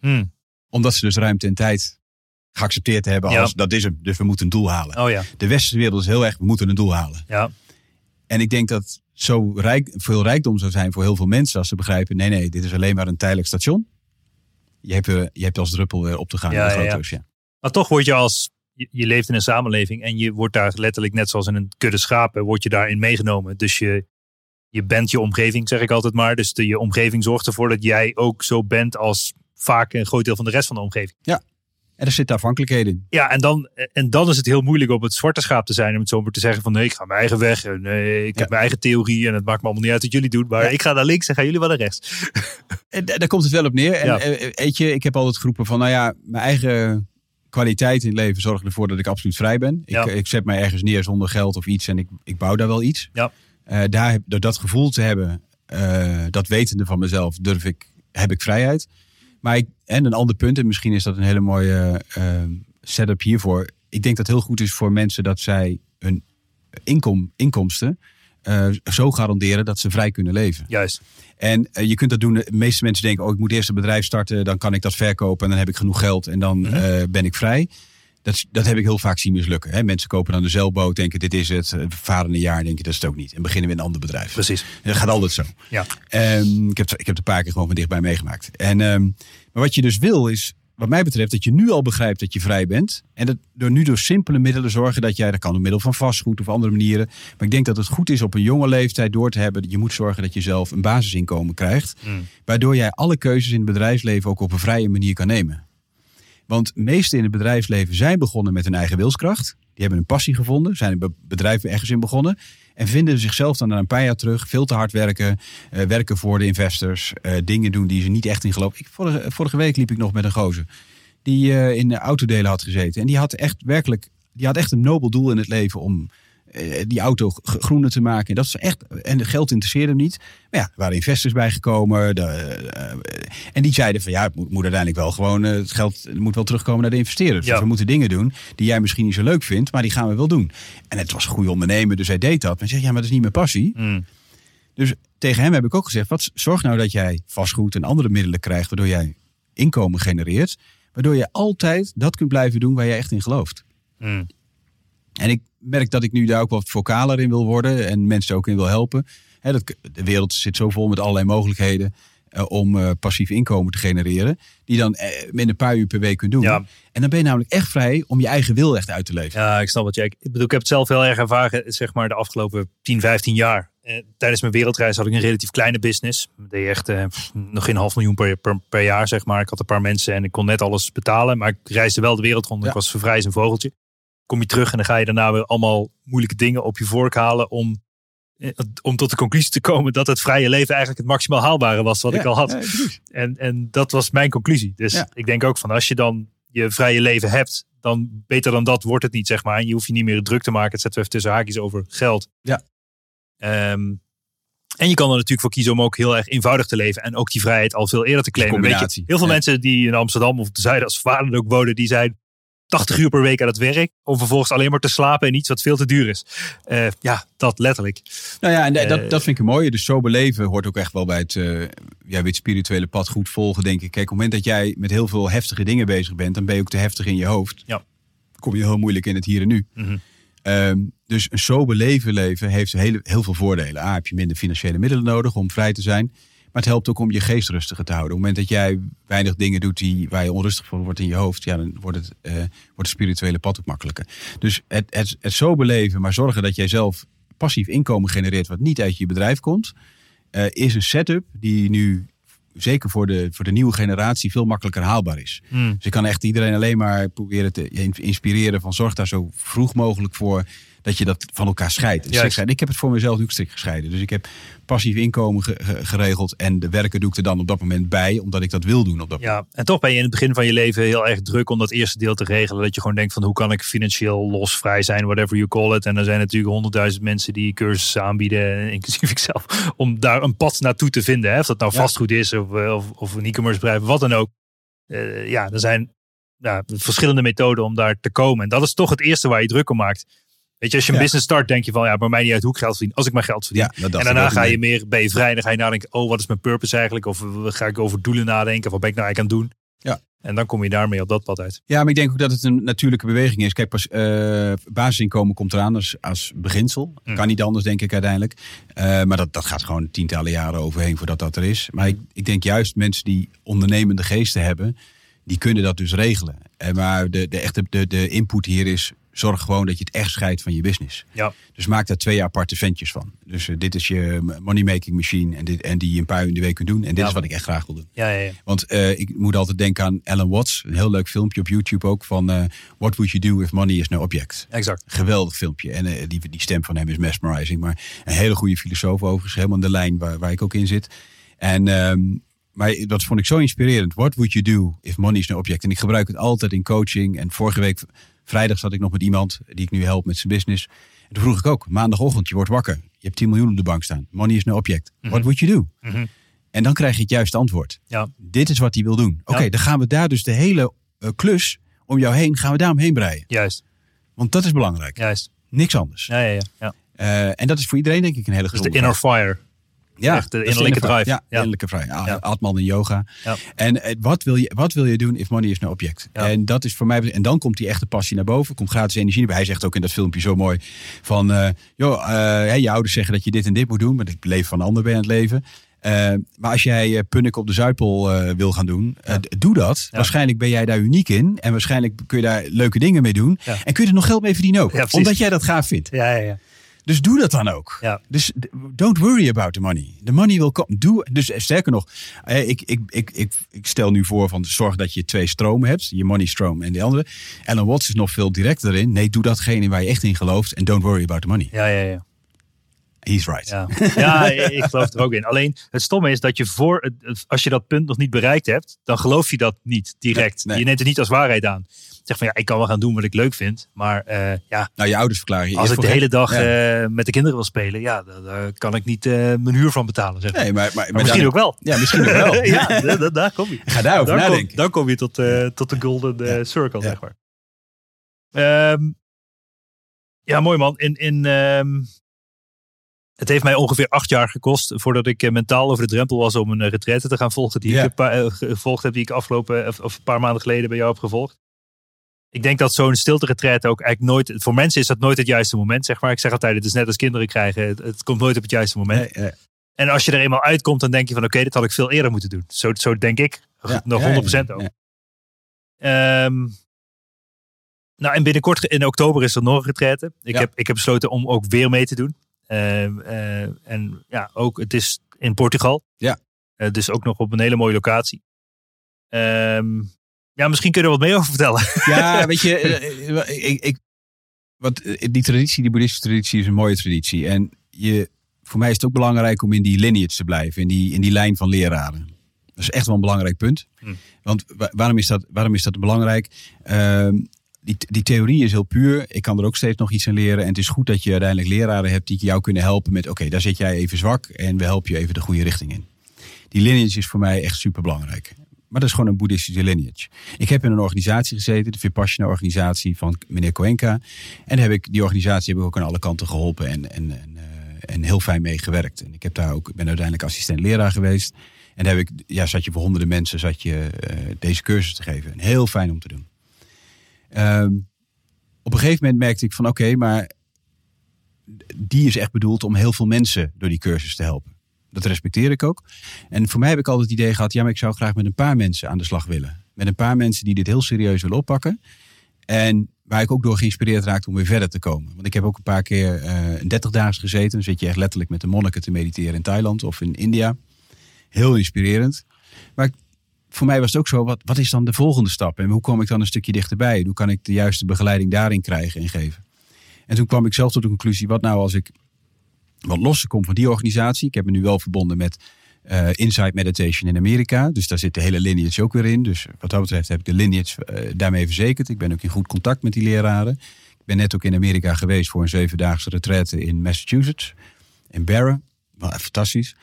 Hmm. Omdat ze dus ruimte en tijd geaccepteerd hebben Ja. als dat is hem. Dus we moeten een doel halen. oh ja, De westerse wereld is heel erg, we moeten een doel halen. ja, En ik denk dat zo rijk, veel rijkdom zou zijn voor heel veel mensen als ze begrijpen: nee, nee, dit is alleen maar een tijdelijk station. Je hebt, weer- je hebt als druppel weer op te gaan Ja, in de ja, grote ja. Maar toch word je als, je, je leeft in een samenleving en je wordt daar letterlijk net zoals in een kudde schapen, word je daarin meegenomen. Dus je, je bent je omgeving, zeg ik altijd maar. Dus de, je omgeving zorgt ervoor dat jij ook zo bent als vaak een groot deel van de rest van de omgeving. En er zitten afhankelijkheden in. Ja, en dan, en dan is het heel moeilijk op het zwarte schaap te zijn. Om het zo maar te zeggen van nee, ik ga mijn eigen weg. En nee, ik Ja. heb mijn eigen theorie. En het maakt me allemaal niet uit wat jullie doen. Maar Ja. ik ga naar links en gaan jullie wel naar rechts. En da- daar komt het wel op neer. En Ja. eh, weet je, ik heb altijd geroepen van, nou ja, mijn eigen kwaliteit in het leven zorgt ervoor dat ik absoluut vrij ben. Ik, ik zet mij ergens neer zonder geld of iets en ik, ik bouw daar wel iets. Ja. Eh, daar, door dat gevoel te hebben, eh, dat wetende van mezelf, durf ik, heb ik vrijheid. Maar ik, en een ander punt, en misschien is dat een hele mooie eh, setup hiervoor. Ik denk dat het heel goed is voor mensen dat zij hun inkom, inkomsten eh, zo garanderen dat ze vrij kunnen leven. Juist. En eh, je kunt dat doen. De meeste mensen denken, oh, ik moet eerst een bedrijf starten, dan kan ik dat verkopen en dan heb ik genoeg geld en dan Mhm. eh, ben ik vrij. Dat, dat heb ik heel vaak zien mislukken. Hè? Mensen kopen dan de zeilboot, denken dit is het. Varen een jaar, denken dat is het ook niet. En beginnen we in een ander bedrijf. Precies. Dat gaat altijd zo. Ja. Ehm, ik, heb, ik heb het een paar keer gewoon van dichtbij meegemaakt. En, ehm, maar wat je dus wil is, wat mij betreft, dat je nu al begrijpt dat je vrij bent. En dat door nu door simpele middelen zorgen dat jij, dat kan door middel van vastgoed of andere manieren. Maar ik denk dat het goed is op een jonge leeftijd door te hebben. Je moet zorgen dat je zelf een basisinkomen krijgt. Waardoor jij alle keuzes in het bedrijfsleven ook op een vrije manier kan nemen. Want meesten in het bedrijfsleven zijn begonnen met hun eigen wilskracht. Die hebben een passie gevonden, zijn een be- bedrijf ergens in begonnen. En vinden zichzelf dan na een paar jaar terug veel te hard werken. eh, werken voor de investors. eh, dingen doen die ze niet echt in geloven. Ik, vorige, vorige week liep ik nog met een gozer. Die eh, in de autodelen had gezeten. En die had echt werkelijk, die had echt een nobel doel in het leven om die auto groener te maken. En dat is echt, en het geld interesseerde hem niet. Maar ja, er waren investors bijgekomen. De, eh, en die zeiden van ja, het moet, moet uiteindelijk wel gewoon, eh, het geld moet wel terugkomen naar de investeerders. Ja. Dus we moeten dingen doen die jij misschien niet zo leuk vindt, maar die gaan we wel doen. En het was een goede ondernemer, dus hij deed dat. Maar hij zegt, ja, maar dat is niet mijn passie. Mm. Dus tegen hem heb ik ook gezegd, wat, zorg nou dat jij vastgoed en andere middelen krijgt, waardoor jij inkomen genereert. Waardoor je altijd dat kunt blijven doen waar je echt in gelooft. Mm. En ik merk dat ik nu daar ook wat vocaler in wil worden en mensen ook in wil helpen. Dat, de wereld zit zo vol met allerlei mogelijkheden eh, om eh, passief inkomen te genereren. Die dan eh, in een paar uur per week kunt doen. Ja. En dan ben je namelijk echt vrij om je eigen wil echt uit te leven. Ja, ik snap wat jij. Ik bedoel, ik heb het zelf heel erg ervaren, zeg maar, de afgelopen 10, 15 jaar. Tijdens mijn wereldreis had ik een relatief kleine business. Ik deed echt nog geen half miljoen per, per, per jaar, zeg maar. Ik had een paar mensen en ik kon net alles betalen. Maar ik reisde wel de wereld rond. Ja. Ik was zo vrij als een vogeltje. Kom je terug en dan ga je daarna weer allemaal moeilijke dingen op je vork halen om, eh, om tot de conclusie te komen dat het vrije leven eigenlijk het maximaal haalbare was wat Ja, ik al had. ja. En, en dat was mijn conclusie. Dus Ja. ik denk ook van als je dan je vrije leven hebt, dan beter dan dat wordt het niet, zeg maar. En je hoeft je niet meer druk te maken. Het zetten we even tussen haakjes over geld. Ja. Ehm, en je kan er natuurlijk voor kiezen om ook heel erg eenvoudig te leven. En ook die vrijheid al veel eerder te claimen. Weet je, heel veel Ja. mensen die in Amsterdam of op de Zuid als vader ook wonen, die zijn 80 uur per week aan het werk. Om vervolgens alleen maar te slapen en iets wat veel te duur is. Eh, ja, dat letterlijk. Nou ja, en Eh, dat, dat vind ik een mooie. Dus zo beleven hoort ook echt wel bij het, eh ja, het spirituele pad goed volgen, denk ik. Kijk, op het moment dat jij met heel veel heftige dingen bezig bent, dan ben je ook te heftig in je hoofd. Ja. Kom je heel moeilijk in het hier en nu. Mhm. Ehm, dus een sober leven leven heeft heel, heel veel voordelen. A, heb je minder financiële middelen nodig om vrij te zijn. Maar het helpt ook om je geest rustig te houden. Op het moment dat jij weinig dingen doet die, waar je onrustig van wordt in je hoofd, ja, dan wordt het, eh, wordt het spirituele pad ook makkelijker. Dus het, het, het sober leven, maar zorgen dat jij zelf passief inkomen genereert wat niet uit je bedrijf komt, eh, is een setup die nu zeker voor de, voor de nieuwe generatie veel makkelijker haalbaar is. Mm. Dus ik kan echt iedereen alleen maar proberen te in- inspireren van zorg daar zo vroeg mogelijk voor dat je dat van elkaar scheidt. En scheiden. Ik heb het voor mezelf ook strikt gescheiden. Dus ik heb passief inkomen ge- ge- geregeld en de werken doe ik er dan op dat moment bij, omdat ik dat wil doen op dat moment. Ja, en toch ben je in het begin van je leven heel erg druk om dat eerste deel te regelen. Dat je gewoon denkt van hoe kan ik financieel los, vrij zijn, whatever you call it. En er zijn natuurlijk honderdduizend mensen die cursussen aanbieden, inclusief ikzelf, om daar een pad naartoe te vinden. Hè? Of dat nou Ja. vastgoed is of, eh, of, of een e-commerce bedrijf, wat dan ook. Eh, ja, er zijn ja, verschillende methoden om daar te komen. En dat is toch het eerste waar je druk om maakt. Weet je, als je een Ja. business start, denk je van ja, bij mij niet uit hoe ik geld verdien. Als ik maar geld verdien. Ja, en daarna ga je mee. meer, ben je vrij. Dan ga je nadenken, oh, wat is mijn purpose eigenlijk? Of eh, ga ik over doelen nadenken? Of wat ben ik nou eigenlijk aan het doen? Ja. En dan kom je daarmee op dat pad uit. Ja, maar ik denk ook dat het een natuurlijke beweging is. Kijk, pas, eh, basisinkomen komt eraan als, als beginsel. Mm. Kan niet anders, denk ik uiteindelijk. Eh, maar dat, dat gaat gewoon tientallen jaren overheen voordat dat er is. Maar ik, ik denk juist mensen die ondernemende geesten hebben, die kunnen dat dus regelen. En maar de, de, echte, de, de input hier is, zorg gewoon dat je het echt scheidt van je business. Ja. Dus maak daar twee aparte ventjes van. Dus eh, dit is je money-making machine en, dit, en die je een paar uur in de week kunt doen. En dit Ja. is wat ik echt graag wil doen. Ja, ja, ja. Want eh, ik moet altijd denken aan Alan Watts. Een heel leuk filmpje op YouTube ook. Van eh, What would you do if money is no object? Exact. Geweldig filmpje. En die, die stem van hem is mesmerizing. Maar een hele goede filosoof overigens. Helemaal in de lijn waar, waar ik ook in zit. En, ehm, maar dat vond ik zo inspirerend. What would you do if money is no object? En ik gebruik het altijd in coaching. En vorige week, vrijdag, zat ik nog met iemand die ik nu help met zijn business. En toen vroeg ik ook, maandagochtend, je wordt wakker. Je hebt 10 miljoen op de bank staan. Money is no object. What would you do? Mhm. En dan krijg je het juiste antwoord. Ja. Dit is wat hij wil doen. Oké, Ja. dan gaan we daar dus de hele eh, klus om jou heen, gaan we daar omheen breien. Juist. Want dat is belangrijk. Juist. Niks anders. Ja, ja, ja. ja. Eh, en dat is voor iedereen denk ik een hele Dus de inner fire. Ja, Echt de dat is innerlijke drive. Ja, Ja. innerlijke drive. Ja. Atman en yoga. Ja. En eh, wat, wil je, wat wil je doen if money is no object? Ja. En dat is voor mij. En dan komt die echte passie naar boven. Komt gratis energie erbij. Hij zegt ook in dat filmpje zo mooi: van eh, joh, eh, hè, je ouders zeggen dat je dit en dit moet doen, maar het leven van een ander ben aan het leven. Eh, maar als jij eh, punnik op de Zuidpool eh, wil gaan doen, eh, doe dat. Ja. Waarschijnlijk ben jij daar uniek in. En waarschijnlijk kun je daar leuke dingen mee doen. Ja. En kun je er nog geld mee verdienen ook. Omdat jij dat gaaf vindt. Ja, ja, ja. Dus doe dat dan ook. Ja. Dus don't worry about the money. The money will come. Doe, dus eh, sterker nog, eh, ik, ik, ik, ik, ik stel nu voor van zorg dat je twee stromen hebt. Je money stroom en de andere. Alan Watts is nog veel directer in. Nee, doe datgene waar je echt in gelooft. En don't worry about the money. Ja, ja, ja. He's right. Ja, ja ik geloof er ook in. Alleen het stomme is dat je voor, als je dat punt nog niet bereikt hebt, dan geloof je dat niet direct. Nee, nee. Je neemt het niet als waarheid aan. Zeg van ja, ik kan wel gaan doen wat ik leuk vind. Maar eh, ja, Nou, je ouders verklaren je als ik de hele dag Ja. eh, met de kinderen wil spelen, ja, daar, kan ik niet eh, mijn huur van betalen. Zeg. Nee, maar, maar, maar maar misschien dan- ook wel. Ja, misschien ook wel. ja, da- da- daar kom je. Ga daarover Dan kom, nadenken. dan kom je tot, tot de golden circle, Ja. zeg maar. Ehm, ja, mooi man. In, in, ehm, het heeft mij ongeveer acht jaar gekost voordat ik mentaal over de drempel was om een uh, retraite te gaan volgen. Die ik gevolgd heb, die ik afgelopen of, of een paar maanden geleden bij jou heb gevolgd. Ik denk dat zo'n stilte retraite ook eigenlijk nooit, voor mensen is dat nooit het juiste moment, zeg maar. Ik zeg altijd, het is net als kinderen krijgen, het, het komt nooit op het juiste moment. Nee, En als je er eenmaal uitkomt, dan denk je van oké, dit had ik veel eerder moeten doen. Zo, zo denk ik. ja, Nog ja, 100% ja, ook. ja. Ehm, nou, en binnenkort in oktober is er nog een retraite. Ik, heb, ik heb besloten om ook weer mee te doen. Ehm, eh, en ja, ook, het is in Portugal. Ja. Eh, dus ook nog op een hele mooie locatie. Ehm, ja, misschien kun je er wat meer over vertellen. Ja, weet je, eh, eh, ik, ik, wat, eh, die traditie, die boeddhistische traditie is een mooie traditie. En je, voor mij is het ook belangrijk om in die lineage te blijven, in die, in die lijn van leraren. Dat is echt wel een belangrijk punt. Hm. Want wa- waarom is dat, waarom is dat belangrijk? Ehm, die, die theorie is heel puur. Ik kan er ook steeds nog iets aan leren. En het is goed dat je uiteindelijk leraren hebt die jou kunnen helpen met... oké, daar zit jij even zwak en we helpen je even de goede richting in. Die lineage is voor mij echt super belangrijk. Maar dat is gewoon een boeddhistische lineage. Ik heb in een organisatie gezeten, de Vipassana-organisatie van meneer Koenka. En heb ik, die organisatie heb ik ook aan alle kanten geholpen en, en, en, eh, en heel fijn mee gewerkt. En ik heb daar ook, ben uiteindelijk assistent leraar geweest. En daar heb ik, ja, zat je voor honderden mensen zat je, eh, deze cursus te geven. En heel fijn om te doen. Ehm, op een gegeven moment merkte ik van oké, maar die is echt bedoeld om heel veel mensen door die cursus te helpen. Dat respecteer ik ook. En voor mij heb ik altijd het idee gehad, ja, maar ik zou graag met een paar mensen aan de slag willen. Met een paar mensen die dit heel serieus willen oppakken. En waar ik ook door geïnspireerd raakte om weer verder te komen. Want ik heb ook een paar keer eh een 30 dagen gezeten. Dan zit je echt letterlijk met de monniken te mediteren in Thailand of in India. Heel inspirerend. Maar voor mij was het ook zo, wat, wat is dan de volgende stap? En hoe kom ik dan een stukje dichterbij? Hoe kan ik de juiste begeleiding daarin krijgen en geven? En toen kwam ik zelf tot de conclusie, wat nou als ik wat losser kom van die organisatie? Ik heb me nu wel verbonden met eh Insight Meditation in Amerika. Dus daar zit de hele lineage ook weer in. Dus wat dat betreft heb ik de lineage eh, daarmee verzekerd. Ik ben ook in goed contact met die leraren. Ik ben net ook in Amerika geweest voor een zevendaagse retraite in Massachusetts. In Barra. Fantastisch.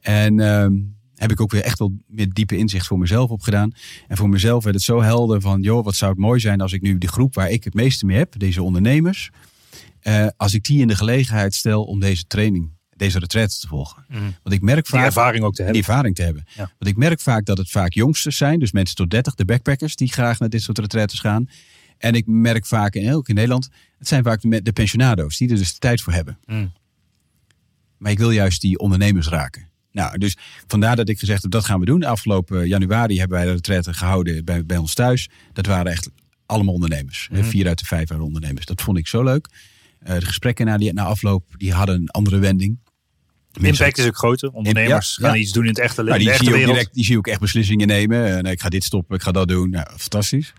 En ehm, heb ik ook weer echt wel meer diepe inzicht voor mezelf opgedaan. En voor mezelf werd het zo helder van... joh, wat zou het mooi zijn als ik nu de groep waar ik het meeste mee heb... deze ondernemers... eh, als ik die in de gelegenheid stel om deze training... deze retraite te volgen. Want ik merk Mhm. Die vaak ervaring ook te die hebben. ervaring te hebben. Ja. Want ik merk vaak dat het vaak jongsters zijn, dus mensen tot 30, de backpackers die graag naar dit soort retraites gaan. En ik merk vaak, en ook in Nederland, het zijn vaak de, pensionado's die er dus de tijd voor hebben. Mm. Maar ik wil juist die ondernemers raken. Nou, dus vandaar dat ik gezegd heb, dat gaan we doen. Afgelopen januari hebben wij de retraite gehouden bij, bij ons thuis. Dat waren echt allemaal ondernemers. Mhm. Vier uit de vijf waren ondernemers. Dat vond ik zo leuk. Eh, de gesprekken na, die, na afloop, die hadden een andere wending. Mensen- Impact is ook groter. Ondernemers Ja, ja. gaan iets doen in het echte, nou, in die, zie je ook direct, die zie je ook echt beslissingen nemen. Eh, nee, ik ga dit stoppen, ik ga dat doen. Nou, fantastisch.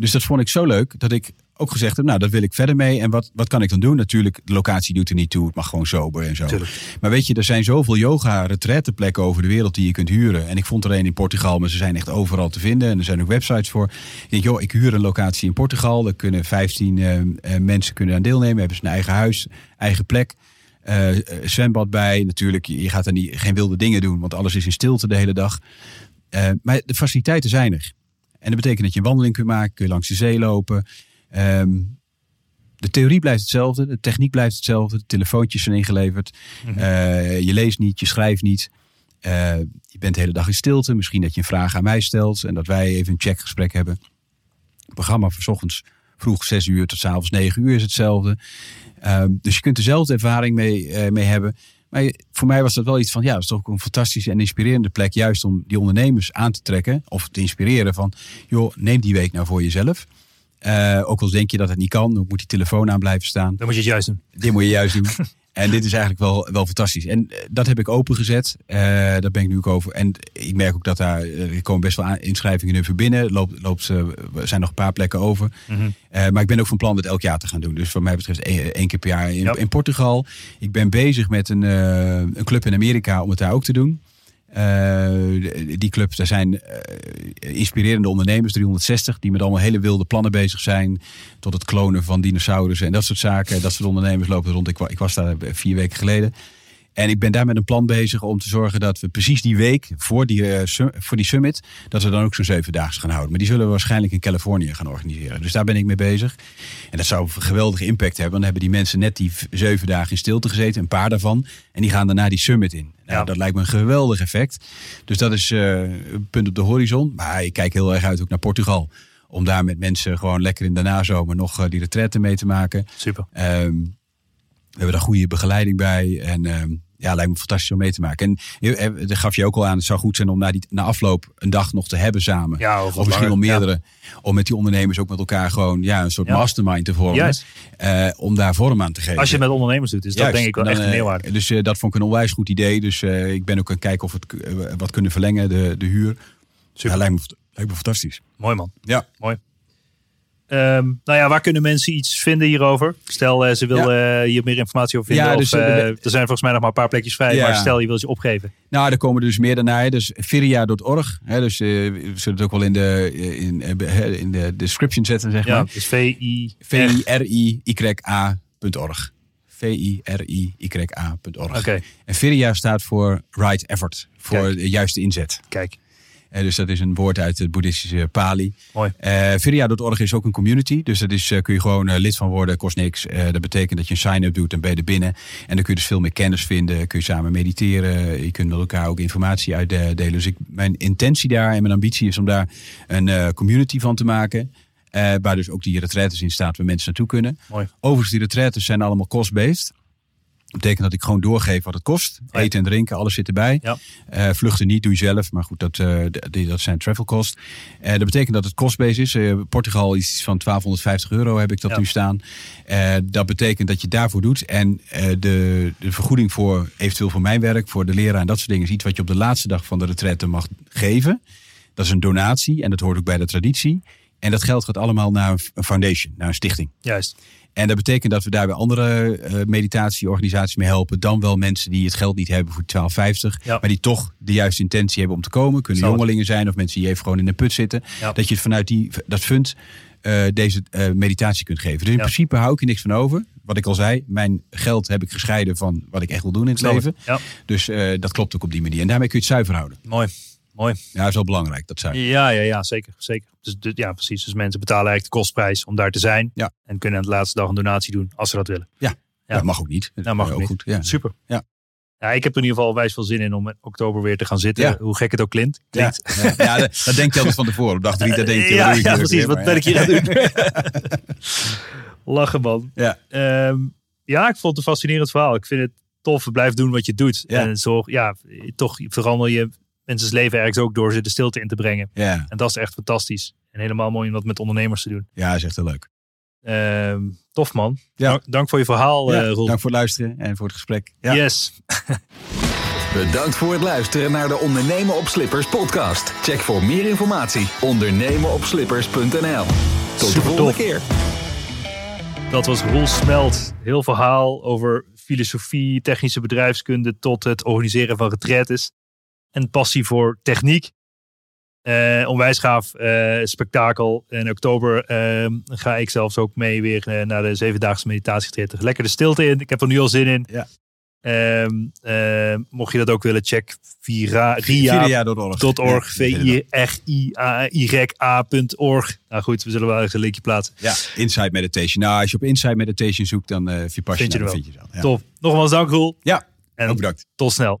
Dus dat vond ik zo leuk dat ik ook gezegd heb, nou, dat wil ik verder mee. En wat, wat kan ik dan doen? Natuurlijk, de locatie doet er niet toe. Het mag gewoon sober en zo. Tuurlijk. Maar weet je, er zijn zoveel yoga retreateplekken over de wereld die je kunt huren. En ik vond er een in Portugal, maar ze zijn echt overal te vinden. En er zijn ook websites voor. Ik denk, joh, ik huur een locatie in Portugal. Daar kunnen 15 eh, eh, mensen kunnen aan deelnemen. Hebben ze een eigen huis, eigen plek. Eh, zwembad bij. Natuurlijk, je gaat er niet, geen wilde dingen doen, want alles is in stilte de hele dag. Maar de faciliteiten zijn er. En dat betekent dat je een wandeling kunt maken, kun je langs de zee lopen. Ehm, De theorie blijft hetzelfde, de techniek blijft hetzelfde, de telefoontjes zijn ingeleverd. Mhm. Eh, je leest niet, je schrijft niet. Eh, je bent de hele dag in stilte. Misschien dat je een vraag aan mij stelt en dat wij even een checkgesprek hebben. Het programma van 's ochtends vroeg 6 uur tot 's avonds 9 uur is hetzelfde. Ehm, dus je kunt dezelfde ervaring mee, eh, mee hebben. Maar voor mij was dat wel iets van, ja, dat is toch ook een fantastische en inspirerende plek. Juist om die ondernemers aan te trekken of te inspireren van, joh, neem die week nou voor jezelf. Eh, ook al denk je dat het niet kan, dan moet die telefoon aan blijven staan. Dan moet je het juist doen. Dit moet je juist doen. En dit is eigenlijk wel, wel fantastisch. En eh, dat heb ik opengezet. Eh daar ben ik nu ook over. En ik merk ook dat daar, eh, er komen best wel inschrijvingen nu voor binnen. Loopt, loopt, er zijn nog een paar plekken over. Mhm. Maar ik ben ook van plan dit elk jaar te gaan doen. Dus wat mij betreft één, één keer per jaar in, in Portugal. Ik ben bezig met een, een club in Amerika om het daar ook te doen. Eh, die club, daar zijn eh, inspirerende ondernemers, 360, die met allemaal hele wilde plannen bezig zijn. Tot het klonen van dinosaurussen en dat soort zaken. Dat soort ondernemers lopen rond. Ik, ik was daar vier weken geleden. En ik ben daar met een plan bezig om te zorgen dat we precies die week voor die, eh, voor die summit, dat we dan ook zo'n zevendaags gaan houden. Maar die zullen we waarschijnlijk in Californië gaan organiseren. Dus daar ben ik mee bezig. En dat zou een geweldige impact hebben. Dan hebben die mensen net die zeven dagen in stilte gezeten, een paar daarvan. En die gaan daarna die summit in. Nou, Ja. Dat lijkt me een geweldig effect. Dus dat is eh, een punt op de horizon. Maar ik kijk heel erg uit ook naar Portugal. Om daar met mensen gewoon lekker in de nazomer nog eh, die retraite mee te maken. Super. Ehm, we hebben daar goede begeleiding bij. En ehm, ja, lijkt me fantastisch om mee te maken. En je- eh, daar gaf je ook al aan, het zou goed zijn om na, die, na afloop een dag nog te hebben samen. Ja, of, misschien wel meerdere. Om met die ondernemers ook met elkaar gewoon ja, een soort Ja. mastermind te vormen. Eh, om daar vorm aan te geven. Als je het met ondernemers doet, is dat denk ik wel Dan, echt een eh, meerwaarde. Dus eh, dat vond ik een onwijs goed idee. Dus eh, ik ben ook aan het kijken of we het eh, wat kunnen verlengen, de, de huur. Super. Lijkt, me, lijkt me fantastisch. Mooi man. Ja. Mooi. Ehm, nou ja, waar kunnen mensen iets vinden hierover? Stel, eh, ze willen eh, hier meer informatie over vinden. Ja, of, dus, eh, er zijn volgens mij nog maar een paar plekjes vrij. Ja. Maar stel, je wil ze opgeven. Nou, er komen dus meer daarna. Dus Firia.org. Hè, dus we zullen het ook wel in de, in, in de description zetten, zeg Ja, maar. dus V-I... V-I-R-I-Y-A.org. V-I-R-I-Y-A.org. Oké, En Firia staat voor right effort. Voor Kijk. de juiste inzet. kijk. Eh, dus dat is een woord uit het boeddhistische Pali. Mooi. Eh Viria.org is ook een community. Dus dat is, eh, kun je gewoon lid van worden, kost niks. Dat betekent dat je een sign-up doet en ben je er binnen. En dan kun je dus veel meer kennis vinden. Kun je samen mediteren. Je kunt met elkaar ook informatie uitdelen. Dus ik, mijn intentie daar en mijn ambitie is om daar een community van te maken. Waar dus ook die retraites in staat waar mensen naartoe kunnen. Mooi. Overigens, die retraites zijn allemaal cost-based. Betekent dat ik gewoon doorgeef wat het kost. ja. Eten en drinken, alles zit erbij. Ja. Eh, vluchten niet, doe je zelf. Maar goed, dat, eh, dat zijn travel costs. Eh, dat betekent dat het cost-based is. Portugal is iets van 1250 euro heb ik dat Ja. nu staan. Dat betekent dat je daarvoor doet. En de, de vergoeding voor eventueel voor mijn werk, voor de leraar en dat soort dingen... is iets wat je op de laatste dag van de retraite mag geven. Dat is een donatie en dat hoort ook bij de traditie. En dat geld gaat allemaal naar een foundation, naar een stichting. Juist. En dat betekent dat we daarbij andere eh, meditatieorganisaties mee helpen. Dan wel mensen die het geld niet hebben voor 12,50. Ja. Maar die toch de juiste intentie hebben om te komen. Kunnen jongelingen zijn of mensen die even gewoon in een put zitten. Ja. Dat je het vanuit die, dat fund eh, deze eh, meditatie kunt geven. Dus in Ja. principe hou ik er niks van over. Wat ik al zei, mijn geld heb ik gescheiden van wat ik echt wil doen in het leven. Dus dat klopt ook op die manier. En daarmee kun je het zuiver houden. mooi. Mooi. Ja, dat is wel belangrijk, dat zuiver. Ja, ja, ja, zeker. zeker. Dus, dus- ja, precies. Dus mensen betalen eigenlijk de kostprijs om daar te zijn. Ja. En kunnen aan de laatste dag een donatie doen als ze dat willen. Ja. Dat mag ook niet. Nou, mag ook niet. goed. Ja. Super. Ja. Ja, ik heb er in ieder geval wijs veel zin in om in oktober weer te gaan zitten. Ja. Hoe gek het ook klinkt. Ja, ja, ja, dat, dat denk je altijd van tevoren. Op dag drie, dat denk je. ja, ja, precies. weer? Wat ben ik ja. hier aan het doen? Lachen, man. Ja. Ehm, ja, ik vond het een fascinerend verhaal. Ik vind het tof. Blijf doen wat je doet. Ja. En zorg, ja, toch verander je mensen's leven ergens ook door ze de stilte in te brengen. Ja, En dat is echt fantastisch. En helemaal mooi om dat met ondernemers te doen. ja, is echt heel leuk. Ehm, tof, man. Ja. Dank, dank voor je verhaal, Ja, eh Roel. dank voor het luisteren en voor het gesprek. Ja. Yes. Bedankt voor het luisteren naar de Ondernemen op Slippers podcast. Check voor meer informatie ondernemenopslippers.nl. Tot de volgende tof. keer. Dat was Roel Smelt. Heel verhaal over filosofie, technische bedrijfskunde tot het organiseren van retraites. En passie voor techniek. Eh, onwijs gaaf eh, spektakel. In oktober eh, ga ik zelfs ook mee weer eh, naar de zevendaagse meditatietritten. Lekker de stilte in. Ik heb er nu al zin in. Ja. Ehm, eh, mocht je dat ook willen, check vira, ria, Viria.org. .org, Ja, V-I-R-I-A-Y-A.org. Nou goed, we zullen wel even een linkje plaatsen. Ja, Inside Meditation. Nou, als je op Inside Meditation zoekt, dan uh, Vipassana, Vind je er dan wel. vind je dan. Ja. Top. Nogmaals dank, Roel. Ja, En ook bedankt. tot snel.